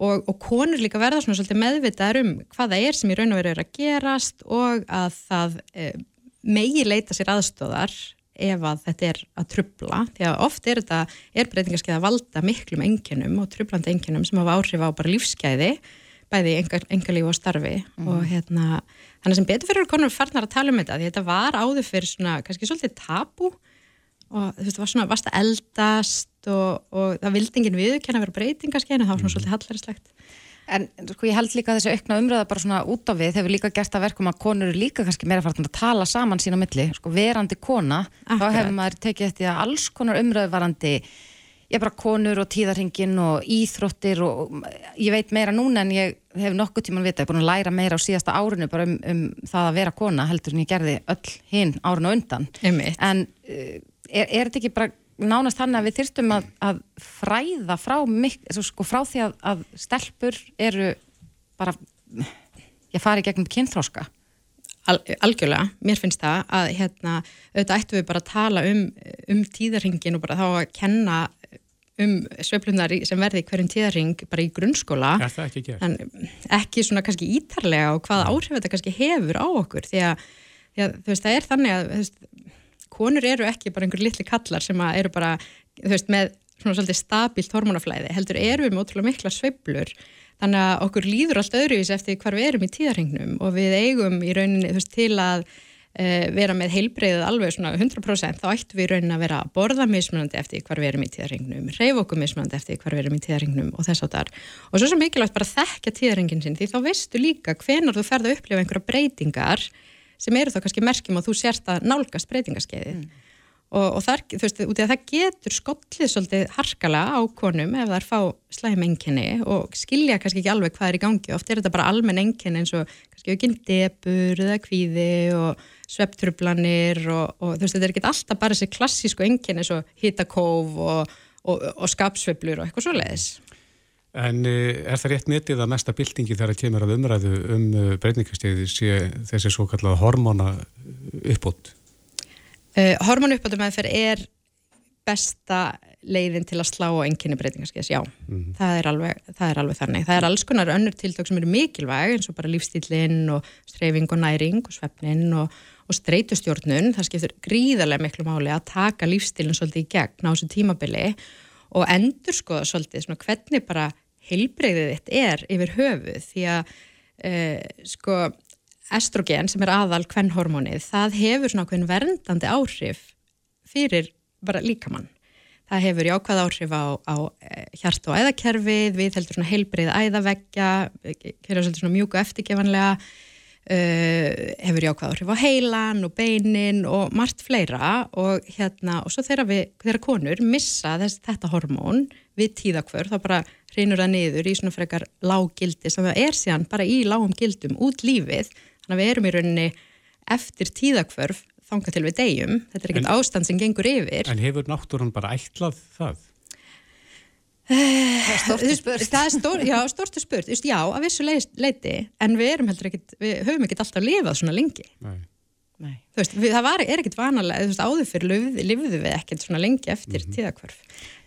og, og konur líka verða svona svolítið meðvitaðar um hvað það er sem í raun og veru er að gerast og að það e, megi leita sér aðstóðar ef að þetta er að trubla því að oft er þetta, er breytingarskeið að valda miklum enginum og trublandi enginum sem hafa áhrif á bara lífsgæði bæði engalíf og starfi. Og hérna, þannig sem betur fyrir konur farnar að tala um þetta, því þetta var áður fyrir svona, kannski svolítið tabu og þú veist, það var svona, varst að eldast og, og það vildi enginn viðurkenna að vera breytingarskeið en það var svona svolítið hallærislegt En sko ég held líka að þessi aukna umræða bara svona út á við hefur líka gert að verkum að konur eru líka kannski meira fartan að tala saman sín á milli, sko verandi kona, þá Akkurat. hefur maður tekið eftir að alls konar umræðu varandi ég bara konur og tíðarhingin og íþróttir og ég veit meira núna en ég hef nokkuð tíman vita, ég er búin að læra meira á síðasta árinu bara um, um það að vera kona heldur en ég gerði öll hinn árinu á undan Einmitt. en uh, er, er þetta ekki bara nánast hann að við þyrstum að, að fræða frá, mik, sko, frá því að, að stelpur eru bara ég fari gegnum kynþróska Al, algjörlega, mér finnst það að hérna, auðvitað ættum við bara að tala um, um tíðarhingin og bara þá að kenna um sveiflunar sem verði hverjum tíðarhing bara í grunnskóla. Er það ekki en ekki svona kannski ítarlega og hvaða áhrif þetta kannski hefur á okkur. Því að, því að þú veist, það er þannig að þú veist, konur eru ekki bara einhver litli kallar sem að eru bara, þú veist, með svona svolítið stabílt hormonaflæði, heldur eru við með ótrúlega mikla sveiflur. Þannig að okkur líður allt öðruvís eftir hvar við erum í tíðarhingnum og við eigum í rauninni, veist, til að uh, vera með heilbreyðið alveg svona 100% þá ættum við í rauninni að vera að borða mismunandi eftir hvar við erum í tíðarhingnum, reyf okkur mismunandi eftir hvar við erum í tíðarhingnum og þess áttar og svo sem mikilvægt bara að þekkja tíðarhingin sinn því þá veistu líka hvenar þú ferð að upplifa einhverja breytingar sem eru þá kannski merkjum að þú sérst að nálgast breytingaskeiðið. Og, og þar, þú veist, út í að það getur skollið svolítið harkala á konum ef það er fá slæm enginni og skilja kannski ekki alveg hvað er í gangi. Oft er þetta bara almenn enginni eins og kannski aukinn debur eða kvíði og svepptrublanir og, og þú veist, þetta er ekki alltaf bara þessi klassísku enginni eins og hitakóf og, og, og skapsveiflur og eitthvað svoleiðis En eh, er það rétt metið að mesta byltingi þegar það kemur að umræðu um breytingastíði sé þessi svo kallað hormona uppbót? Uh, Hormonuppbætumæðferð er besta leiðin til að slá á enginni breytingarskeiðs, já, það, er alveg, það er alveg þannig. Það er alls konar önnur tiltök sem eru mikilvæg eins og bara lífstílinn og streyfing og næring og svefnin og, og streytustjórnun. Það skiptur gríðarlega miklu máli að taka lífstílinn svolítið í gegn á þessu tímabili og endur skoða svolítið svona hvernig bara heilbreyðið þitt er yfir höfuð því að uh, sko estrogen sem er aðal kvennhormónið, það hefur svona ákveðin verndandi áhrif fyrir bara líkamann. Það hefur jákvæð áhrif á, á eh, hjart- og æðakerfið, við heldur svona heilbreið æðaveggja, kemur svolítið svona mjúku eftirgefanlega, uh, hefur jákvæð áhrif á heilan og beinin og margt fleira og hérna, og svo þegar við, þegar konur missa þess, þetta hormón við tíðakvör, þá bara reynur það niður í svona frekar lággildi sem það er síðan bara í lágum gildum út lífið, þannig að við erum í rauninni eftir tíðakvörf þanga til við deyjum, þetta er ekkert ástand sem gengur yfir En hefur náttúrun bara ætlað það? Það er stórtu spurt. Það er stór, já, stórtu spurt. Já, að vissu leiti, en við erum heldur ekkit, við höfum ekkit alltaf lifað svona lengi. Nei. Veist, við, það var, er ekkit vanalega, þú veist, áður fyrir lifðu við ekkert svona lengi eftir mm -hmm. tíðakvörf.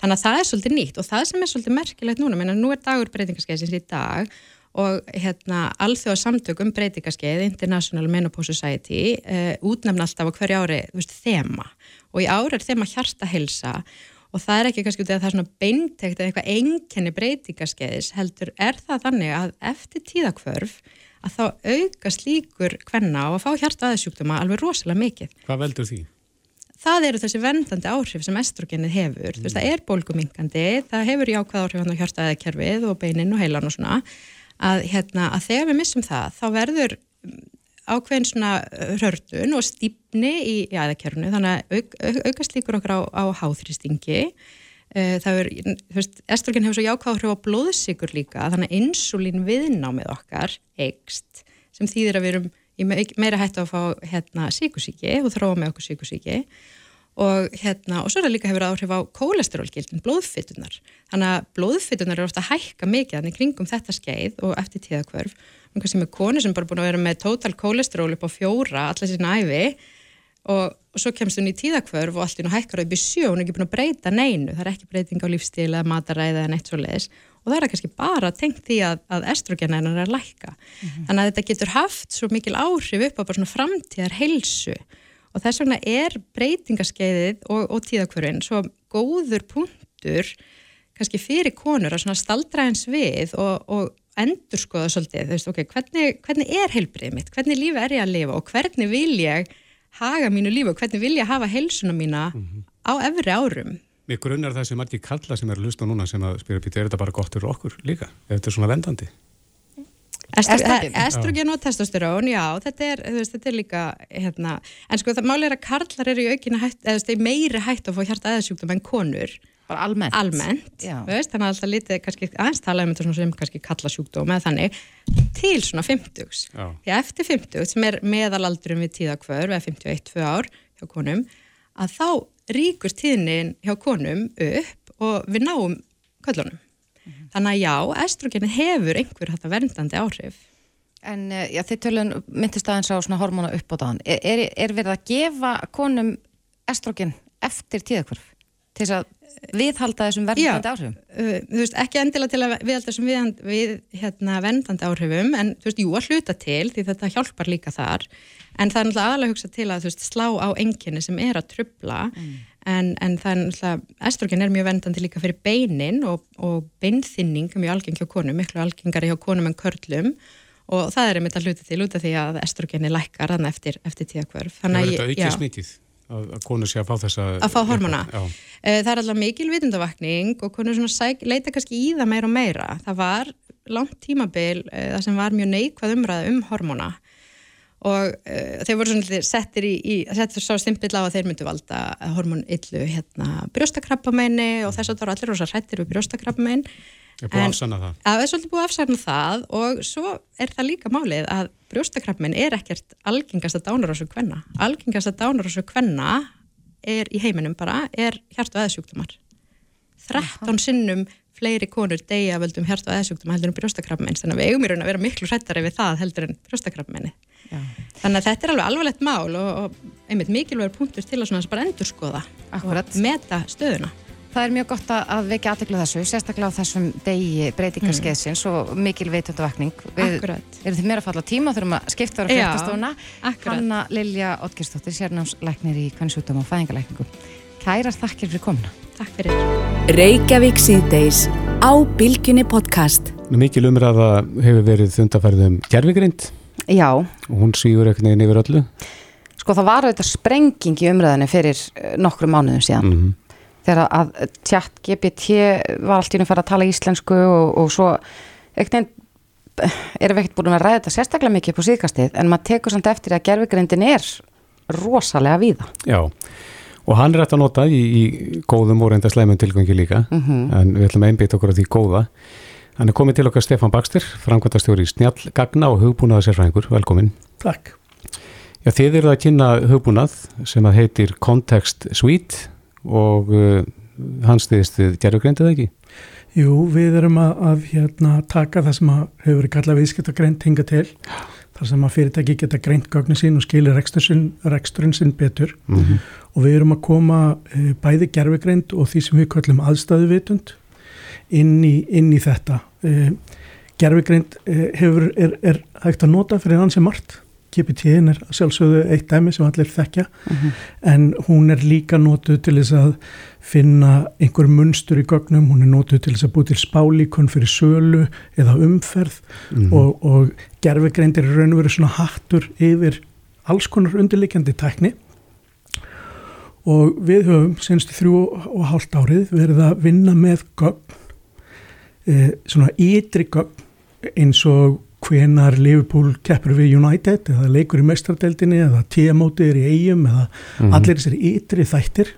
Þannig að það er svolítið nýtt og það sem er svolítið merkilegt núna, menna nú er dagur breytingarskeiðsins í dag og hérna alþjóða samtök um breytingarskeið, International Menopause Society, uh, útnefna alltaf á hverju ári, þú veist, þema og í ári er þema hjarta helsa og það er ekki kannski út af það svona beintegt eða eitthvað enkenni breytingarskeiðis heldur er það þannig að eftir tíðakvörf að þá aukast líkur hvenna á að fá hjarta aðeins alveg rosalega mikið. Hvað veldur því? Það eru þessi vendandi áhrif sem estrogenið hefur. Mm. Þú veist, það er bólgumingandi, það hefur jákvæð áhrif á hjarta aðeins og beinin og heilan og svona að, hérna, að þegar við missum það þá verður ákveðin svona rördun og stýpni í aðeins þannig að auk, aukast líkur okkur á, á háþrýstingi Eh, það er, þú veist, estrogen hefur svo jákvæð hrjóða blóðsikur líka, þannig að insulín viðnámið okkar eikst, sem þýðir að við erum meira hættu að fá hérna síkusíki og þróa með okkur síkusíki og hérna, og svo er það líka hefur áhrif á kólesterólgildin, blóðfittunar þannig að blóðfittunar eru ofta að hækka mikið þannig kringum þetta skeið og eftir tíðakvörf, einhvers sem er konu sem bara búin að vera með total kólesteról upp á fjóra allar sína æfi og, og svo kemst hún í tíðakvörf og allt í nú hækkar upp í sjó, hún er ekki búin að breyta neinu, það er ekki breyting á lífstíl eða mataræði eða neitt svo leiðis og það er kannski bara tengt því að, að estrogenin er að lækka. Mm -hmm. Þannig að þetta getur haft svo mikil áhrif upp á bara svona framtíðar helsu og þess vegna er breytingaskeiðið og, og tíðakvörfin svo góður punktur kannski fyrir konur að svona staldra eins við og, og endur skoða svolítið, þú veist, ok, hvernig, hvernig er heilbrið mitt, hvernig lífi er ég að lifa og hvernig vil ég haga mínu lífu og hvernig vil ég hafa helsuna mína mm -hmm. á efri árum. Mér grunnar það sem margir kalla sem er að hlusta núna sem að spyrja býta, er þetta bara gott fyrir okkur líka? Er þetta svona vendandi? Estrogen, estrogen og testosterón, já, þetta er, veist, þetta er líka, hérna, en sko það máli er að karlar eru í aukina hætt, eða meiri hætt að fá hjarta aðeinsjúktum en konur bara almennt, almennt. Veist, þannig að alltaf lítið kannski aðeins tala um þetta sem kannski kalla sjúkdóm eða þannig til svona 50 því að eftir 50 sem er meðalaldurum við tíðakvör eða 51-2 ár hjá konum að þá ríkur tíðnin hjá konum upp og við náum köllunum mm -hmm. þannig að já, estrogeni hefur einhver hægt að verndandi áhrif. En eh, já, þið tölun myndist aðeins á svona hormónu upp á dagann er, er, er verið að gefa konum estrogen eftir tíðakvörf til þess að viðhalda þessum verndandi áhrifum? Uh, þú veist, ekki endilega til að viðhalda þessum við, við hérna, verndandi áhrifum en þú veist, jú að hluta til því þetta hjálpar líka þar en það er náttúrulega aðalega að hugsa til að veist, slá á enginni sem er að trubla mm. en, en það er náttúrulega, estrogen er mjög verndandi líka fyrir beinin og, og beinþinning er mjög algeng hjá konum, miklu algengari hjá konum en körlum og það er einmitt að hluta til út af því að estrogeni lækkar eftir, eftir tíakvörf. Þannig að þetta aukið smítið? Að, að konur sé að fá þessa að fá hormona. eh, það er alltaf mikil vitundavakning og konur sæk, leita kannski í það meira og meira. Það var langt tímabil uh, það sem var mjög neikvað umræða um hormona. Og uh, þeir voru svona settir í, í settir svo stimpill á að þeir myndu valda hormonillu hérna brjóstakrabbameini og þess að það voru allir rosa hrættir við brjóstakrabbamein Það er búið að afsanna það. Það er svolítið búið að afsanna það og svo er það líka málið að brjóstakrappminn er ekkert algengast að dánarásu kvenna. Algengast að dánarásu kvenna er í heiminum bara, er hjart- og eðsjúktumar. 13 sinnum fleiri konur degja völdum hjart- og eðsjúktumar heldur en brjóstakrappminn, þannig að við eigum í raun að vera miklu hrættari við það heldur en brjóstakrappminni. Þannig að þetta er alveg alvarlegt mál og, og einmitt mikilvægur punktur til að svona bara endur skoða Akkurat. og meta stöðuna. Það er mjög gott að vekja aðteglu þessu, sérstaklega á þessum degi breytingarskeiðsins mm. og mikil veitundavakning. Við erum þið meira að falla tíma, þurfum að skipta ára fjöldastóna. Hanna Lilja Otgerstóttir, sérnámsleiknir í kvennsjútum og fæðingalækningu. Kærar þakkir fyrir komuna. Takk fyrir. Reykjavík síðdeis á Bilginni podcast. Mikil umræða hefur verið þundafærðum gerfigrind. Já. Og hún svígur ekkert neginn yfir öllu. Sko það var auðvitað sprenging í umræðinni fyrir eh, nokkru mánuðum síðan. Mm -hmm þegar að tjatt GPT var allt í nú að fara að tala íslensku og, og svo ekkert erum við ekkert búin að ræða þetta sérstaklega mikið på síðkastið en maður tekur samt eftir að gerfugrindin er rosalega víða. Já og hann er hægt að nota í, í góðum og reynda sleimun tilgöngi líka mm -hmm. en við ætlum að einbytta okkur á því góða. Hann er komið til okkar Stefan Bakstir, framkvæmtastjóri í Snjall Gagna og hugbúnaða sérfræðingur. Velkomin. Takk. Já, þið eru að kynna hugbúnað sem að heitir Context Suite og uh, hans stiðist við gerðugreindið ekki? Jú, við erum að, að hérna, taka það sem hefur verið kallað viðskiptagreint hinga til, þar sem að fyrirtæki geta greint gögnin sín og skilir reksturinn sinn betur mm -hmm. og við erum að koma e, bæði gerfigreint og því sem við kallum aðstæðuvitund inn í, inn í þetta. Gerfigreint e, hefur, er, er hægt að nota fyrir hans sem margt GPT-in er sjálfsögðu eitt dæmi sem allir þekkja mhm. -huh. en hún er líka nótuð til þess að finna einhver munstur í gögnum, hún er nótuð til þess að búið til spálíkun fyrir sölu eða umferð mhm. -huh. og, og gerfegreindir er raun og verið svona hattur yfir alls konar undirlikjandi tækni og við höfum senstu þrjú og hálft árið verið að vinna með gögn, e, svona ytri gögn eins og hvenar Liverpool keppur við United eða leikur í mestradeldinni eða tíamótið er í eigum eða mm -hmm. allir þessari ytri þættir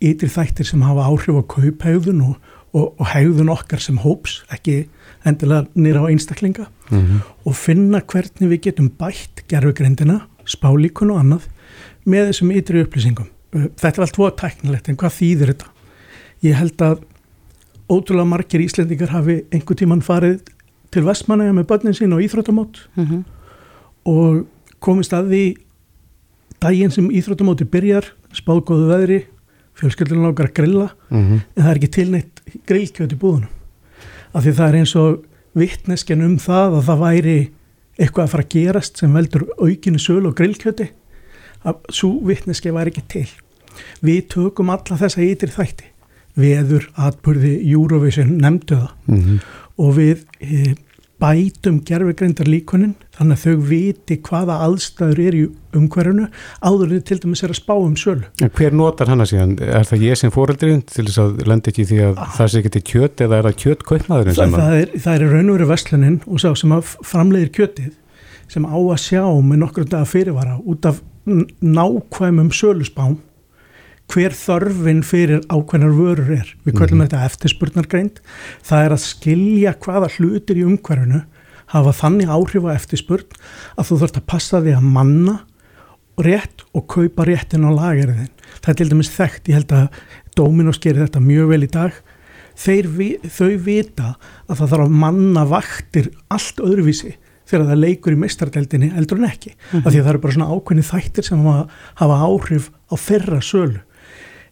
ytri þættir sem hafa áhrif á kauphægðun og, og, og hægðun okkar sem hóps, ekki endilega nýra á einstaklinga mm -hmm. og finna hvernig við getum bætt gerfugrindina, spálíkun og annað með þessum ytri upplýsingum þetta er allt tvoða tæknilegt en hvað þýðir þetta? Ég held að ótrúlega margir íslendingar hafi einhver tíman farið til Vestmanæja með börnin sín og íþróttamót mm -hmm. og komist að því daginn sem íþróttamóti byrjar spáðgóðu veðri fjölskyldunum langar að grilla mm -hmm. en það er ekki tilneitt grillkjöt í búðunum. Af því það er eins og vittnesken um það að það væri eitthvað að fara að gerast sem veldur aukinu sölu og grillkjöti að svo vittneski væri ekki til. Við tökum alla þessa ytri þætti. Veður, atbyrði, Eurovision nefndu það. Mm -hmm og við e, bætum gerfegreindar líkunin þannig að þau viti hvaða aðstæður er í umhverjunu áður en til dæmis er að spá um sölu. En hver notar hana síðan? Er það ég sem fóreldriðin til þess að lendi ekki því að ah. það sé ekki til kjött eða er það kjött kaupmaðurinn sem að? Það er, það er raun og veru vestlunin og sá sem að framleiðir kjöttið sem á að sjá með nokkur dag fyrirvara út af nákvæmum sölusbám hver þörfin fyrir ákveðnar vörur er. Við kallum mm -hmm. þetta eftirspurnargreind. Það er að skilja hvaða hlutir í umhverfinu hafa þannig áhrif á eftirspurn að þú þurft að passa því að manna rétt og kaupa réttin á lagerðin. Það er til dæmis þekkt, ég held að Dominos gerir þetta mjög vel í dag. Þeir, þau vita að það þarf að manna vaktir allt öðruvísi þegar það leikur í meistardeldinni eldur en ekki. Mm -hmm. Því að það eru bara svona ákveðni þættir sem hafa áhrif á þeirra sölu.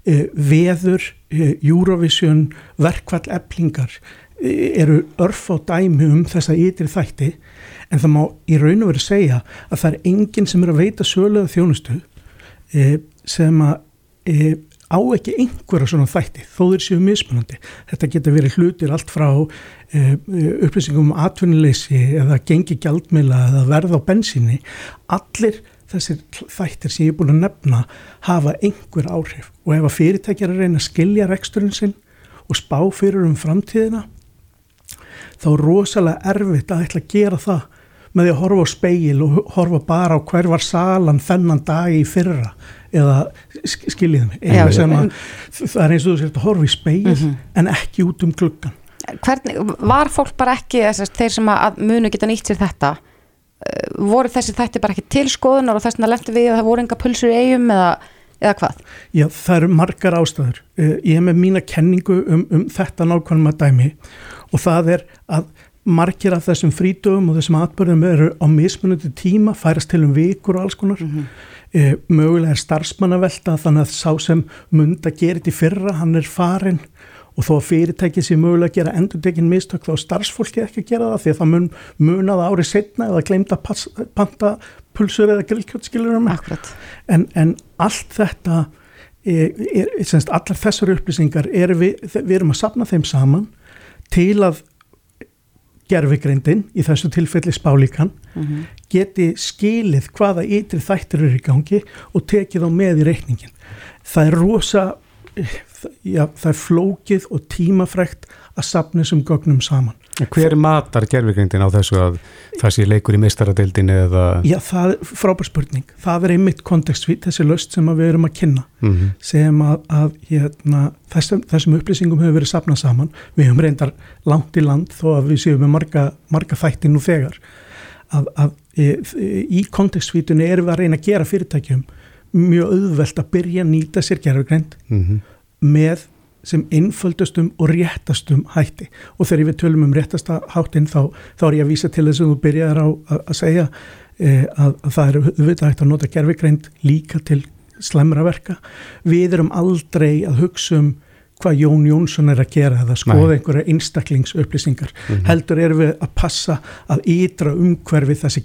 Eh, veður, eh, Eurovision, verkvall eblingar eh, eru örf á dæmi um þessa ytri þætti en það má í raun og veru segja að það er enginn sem er að veita söluða þjónustu sem að á ekki einhverja svona þætti þó þeir séu mismunandi. Þetta getur verið hlutir allt frá upplýsingum um atvinnuleysi eða gengi gjaldmila eða verð á bensinni. Allir þessir þættir sem ég er búin að nefna hafa einhver áhrif. Og ef að fyrirtækjar er reyna að skilja reksturinn sinn og spá fyrir um framtíðina þá er rosalega erfitt að ætla að gera það með því að horfa á speil og horfa bara á hver var salan þennan dag í fyrra eða skiljiðum það er eins og þú sér að horfa í speil mm -hmm. en ekki út um klukkan Hvernig, Var fólk bara ekki þess, þeir sem að munu geta nýtt sér þetta voru þessi þætti bara ekki til skoðunar og þess vegna lefndi við að það voru enga pulsur í eigum eða, eða hvað? Já, það eru margar ástæður. Eh, ég hef með mína kenningu um, um þetta nákvæmum að dæmi og það er að margir af þessum frítögum og þessum atbörðum eru á mismunandi tíma, færast til um vikur og alls konar. Mm -hmm. e, mögulega er starfsmannavelta þannig að sá sem mund að gera þetta í fyrra, hann er farin og þó að fyrirtækið sé mögulega að gera endur tekinn mistök þá starfsfólki ekki að gera það því að það mun munað árið setna eða glemta panta pulsur eða grillkjöldskilurum en, en allt þetta er, er, semst, allar þessar upplýsingar er við, við erum að sapna þeim saman til að gerfigreindin í þessu tilfelli spálíkan mm -hmm. geti skilið hvaða ytri þættir eru í gangi og tekið á með í reikningin það er rosa já, það er flókið og tímafrekt að sapna þessum gögnum saman. Hver matar gerfingreindin á þessu að það sé leikur í meistaradeildin eða? Já, það er frábær spurning. Það er einmitt kontekstvít, þessi löst sem við erum að kynna, mm -hmm. sem að, að hérna, þessum, þessum upplýsingum hefur verið sapnað saman. Við hefum reyndar langt í land þó að við séum með marga, marga þætti nú þegar. Að, að e, e, í kontekstvítunni erum við að reyna að gera fyrirtækjum mjög auðvelt að byrja að nýta sér gerfingreind mm -hmm með sem innföldustum og réttastum hætti og þegar við tölum um réttasta háttin þá, þá er ég að vísa til þess að þú byrjaðar á að, að segja e, að, að það er auðvitað hægt að nota gerfigreind líka til slemra verka. Við erum aldrei að hugsa um hvað Jón Jónsson er að gera eða skoða einhverja einstaklingsupplýsingar. Mm -hmm. Heldur erum við að passa að ytra umhverfi þessi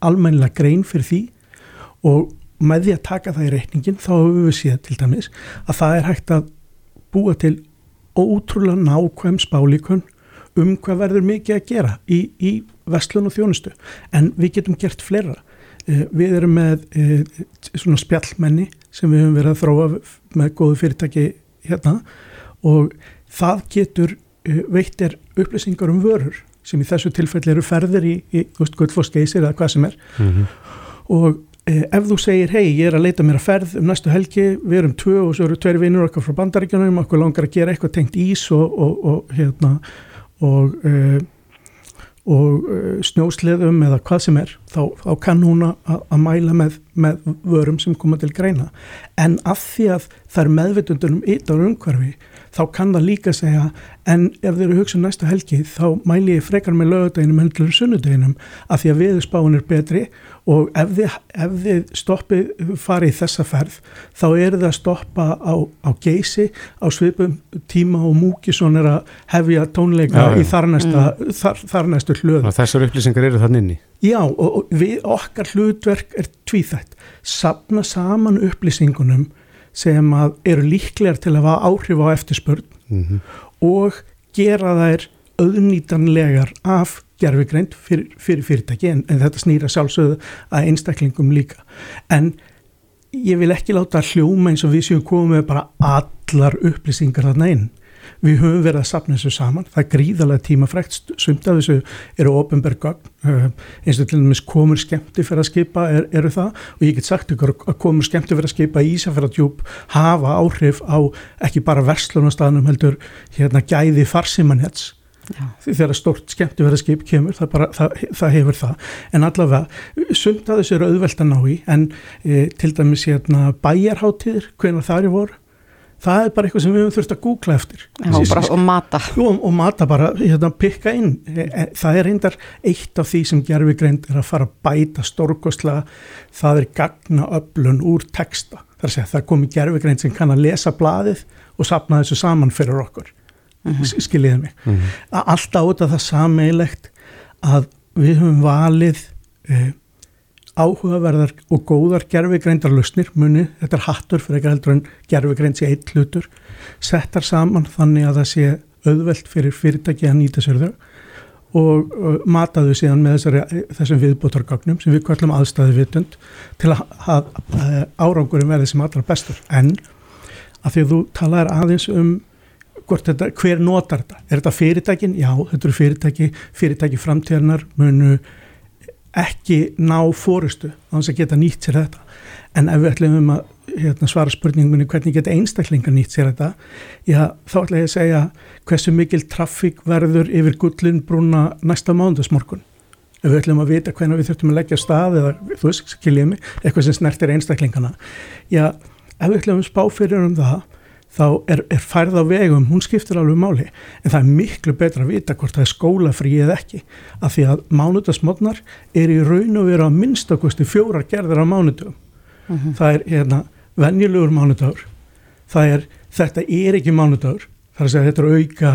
almennilega grein fyrir því og með því að taka það í reikningin þá hefur við séð til dæmis að það er hægt að búa til ótrúlega nákvæm spálíkun um hvað verður mikið að gera í, í vestlun og þjónustu. En við getum gert fleira. Eh, við erum með eh, svona spjallmenni sem við höfum verið að þróa með góðu fyrirtæki hérna. Og það getur eh, veittir upplýsingar um vörur sem í þessu tilfelli eru ferðir í, í gullfossgeisir eða hvað sem er. Mm -hmm. og ef þú segir hei ég er að leita mér að ferð um næstu helgi við erum tvö og svo eru tveir vinnur okkar frá bandaríkjunum okkur langar að gera eitthvað tengt ís og, og, og hérna og, uh, og uh, snjósleðum eða hvað sem er þá, þá kann hún að, að mæla með, með vörum sem koma til greina. En af því að það er meðvitundur um ytar umhverfi þá kann það líka segja en ef þeir eru hugsað næsta helgi þá mæli ég frekar með lögadeginum en til sunnudeginum af því að viðspáin er betri og ef þið, ef þið stoppið farið þessa ferð þá eru það að stoppa á, á geysi á svipum tíma og Múkisson er að hefja tónleika já, í þarnæsta mm. þar, þarnæstu hlöðu. Þessar upplýsingar eru þann inni? Já og, og við okkar hlutverk er tvíþætt. Sapna saman upplýsingunum sem eru líklegar til að hafa áhrif á eftirspörn mm -hmm. og gera þær auðnýtanlegar af gerfigreind fyrir, fyrir fyrirtæki en, en þetta snýra sjálfsögðu að einstaklingum líka en ég vil ekki láta hljóma eins og við séum komið bara allar upplýsingar þarna inn við höfum verið að sapna þessu saman. Það er gríðarlega tímafrækt sumt af þessu eru ofinbergagn uh, eins og til dæmis komur skemmti fyrir að skipa er, eru það. Og ég get sagt ykkur að komur skemmti fyrir að skipa í Ísafjörðardjúb hafa áhrif á ekki bara verslunarstaðnum heldur hérna gæði farsimanhets því þegar stort skemmti verða skip kemur það, bara, það, það hefur það. En allavega sumt að þessu eru auðvelt að ná í. En e, til dæmis hérna, bæjarháttíðir, hvernig það eru voru það er bara eitthvað sem við höfum þurft að googla eftir. Já, bara, og mata. Jú, og mata bara, hérna, pikka inn. E, e, það er reyndar eitt af því sem gerfi greint er að fara að bæta stórkostlega. Það er gagna öflun úr texta, þar að segja það komi gerfi greint sem kann að lesa blaðið og sapna þessu saman fyrir okkur. Mm -hmm. skiljiðið mig? Mm -hmm. alltaf út af það sameilegt að við höfum valið eh, áhugaverðar og góðar gerfigreindarlusnir muni, þetta er hattur fyrir ekki heldur en gerfigreind sé eitt hlutur settar saman þannig að það sé auðvelt fyrir fyrirtæki að nýta sér þau og uh, mataðu síðan með þessari, þessum viðbótargagnum sem við kvöllum aðstæði vitund til að, að, að árangurinn verði sem allra bestur en að því að þú talaður aðeins um þetta, hver notar þetta? Er þetta fyrirtækin? Já, þetta eru fyrirtæki, fyrirtæki framtíðarnar munu ekki ná fórustu á þess að geta nýtt sér þetta. En ef við ætlum að hérna, svara spurningunni hvernig geta einstaklingar nýtt sér þetta, já, þá ætlum ég að segja hversu mikil trafík verður yfir gullinbrúna næsta mándagsmorgun. Ef við ætlum að vita hvernig við þurftum að leggja stað eða, þú veist, skiljið mig, eitthvað sem snertir einstaklingana. Já, ef við ætlum að spá fyrir um það, þá er, er færð á vegum, hún skiptir alveg máli en það er miklu betra að vita hvort það er skólafrí eða ekki af því að mánudagsmotnar er í raun og vera að minnstakosti fjóra gerðar á mánudagum uh mhm. -huh. það er hérna venjulegur mánudagur það er, þetta er ekki mánudagur það er að segja þetta er auka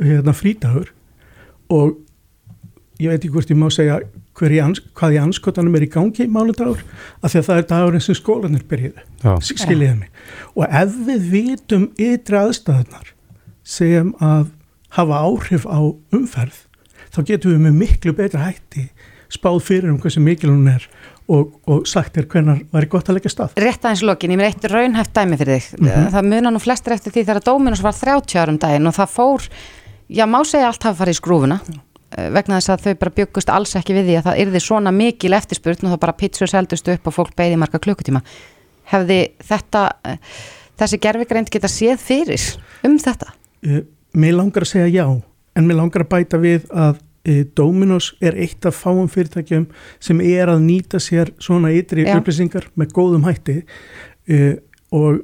hérna frítagur og ég veit ekki hvort ég má segja ans, hvað í anskotanum er í gangi í mánudagur af því að það er dagurinn sem skólanir byrjiði, skiljiði mig og ef við vitum ytri aðstæðunar sem að hafa áhrif á umferð þá getum við með miklu betra hætti spáð fyrir um hversu mikil hún er og, og sagt er hvernar væri gott að leggja stað. Rétt aðeins lokin, ég mér eitt raunhæft dæmi fyrir þig. Mm -hmm. Það munar nú flestir eftir því þegar Dominus var 30 árum daginn og það fór, já má segja allt hafa farið í skrúfuna. Já vegna þess að þau bara byggust alls ekki við því að það yrði svona mikil eftirspurn og það bara pitsur seldust upp og fólk beði marga klukkutíma hefði þetta eh, þessi gerfigreind geta séð fyrir um þetta? Uh, mér langar að segja já en mér langar að bæta við að Dominos er eitt af fáum fyrirtækjum sem er að nýta sér svona ytri já. upplýsingar með góðum hætti og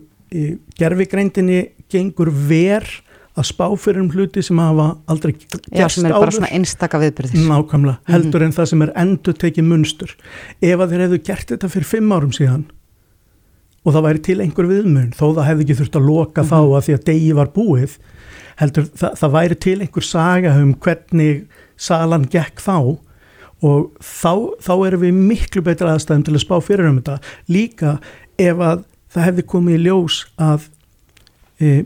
gerfigreindinni gengur ver að spá fyrir um hluti sem hafa aldrei gerst áður. Já, sem er bara svona einstaka viðbyrðis. Nákvæmlega, Mhm. heldur en það sem er endur tekið munstur. Ef að þeir hefðu gert þetta fyrir fimm árum síðan og það væri til einhver viðmun, þó það hefði ekki þurft að loka þá að því að degi var búið, heldur það, það væri til einhver saga um hvernig salan gekk þá og þá, þá erum við miklu betra aðstæðum til að spá fyrir um þetta. Líka ef að það hefði komið í ljós að e,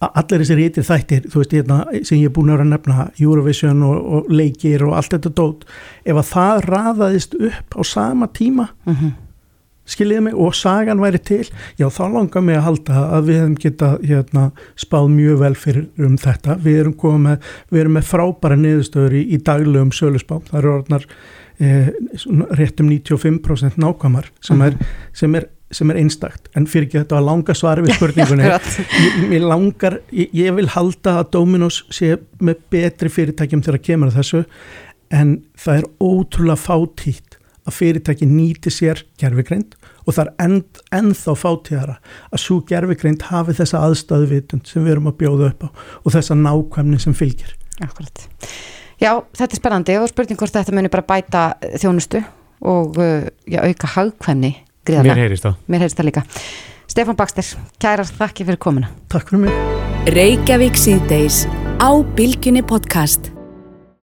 allir þessir ytir þættir þú veist, hérna, sem ég er búin að vera að nefna Eurovision og, og leikir og allt þetta dót, ef að það raðaðist upp á sama tíma Mhm. skiljiði mig og sagan væri til, já þá langar mig að halda að við hefum geta hérna, spáð mjög vel fyrir um þetta. Við erum komið með, við erum með frábæra niðurstöður í, í daglegum sölusbám það eru orðnar eh, rétt um 95% nákvæmar sem er, sem er sem er einstakt, en fyrir ekki þetta að langa svari við [LAUGHS] spurningunni, ég, langar ég, ég vil halda að Dominos sé með betri fyrirtækjum þegar kemur að þessu, en það er ótrúlega fátítt að fyrirtæki nýti sér gerfigreind og það er end, ennþá fátíðara að svo gerfigreind hafi þessa aðstöðu vitund sem við erum að bjóða upp á og þessa nákvæmni sem fylgir. Akkurat. Já, þetta er spennandi og spurning hvort þetta muni bara bæta eh, þjónustu og uh, já, auka hagkvæmni gríðarlega. Mér heyrist það. Mér heyrist það líka. Stefán Bakster, kærar þakki fyrir komuna. Takk fyrir mig.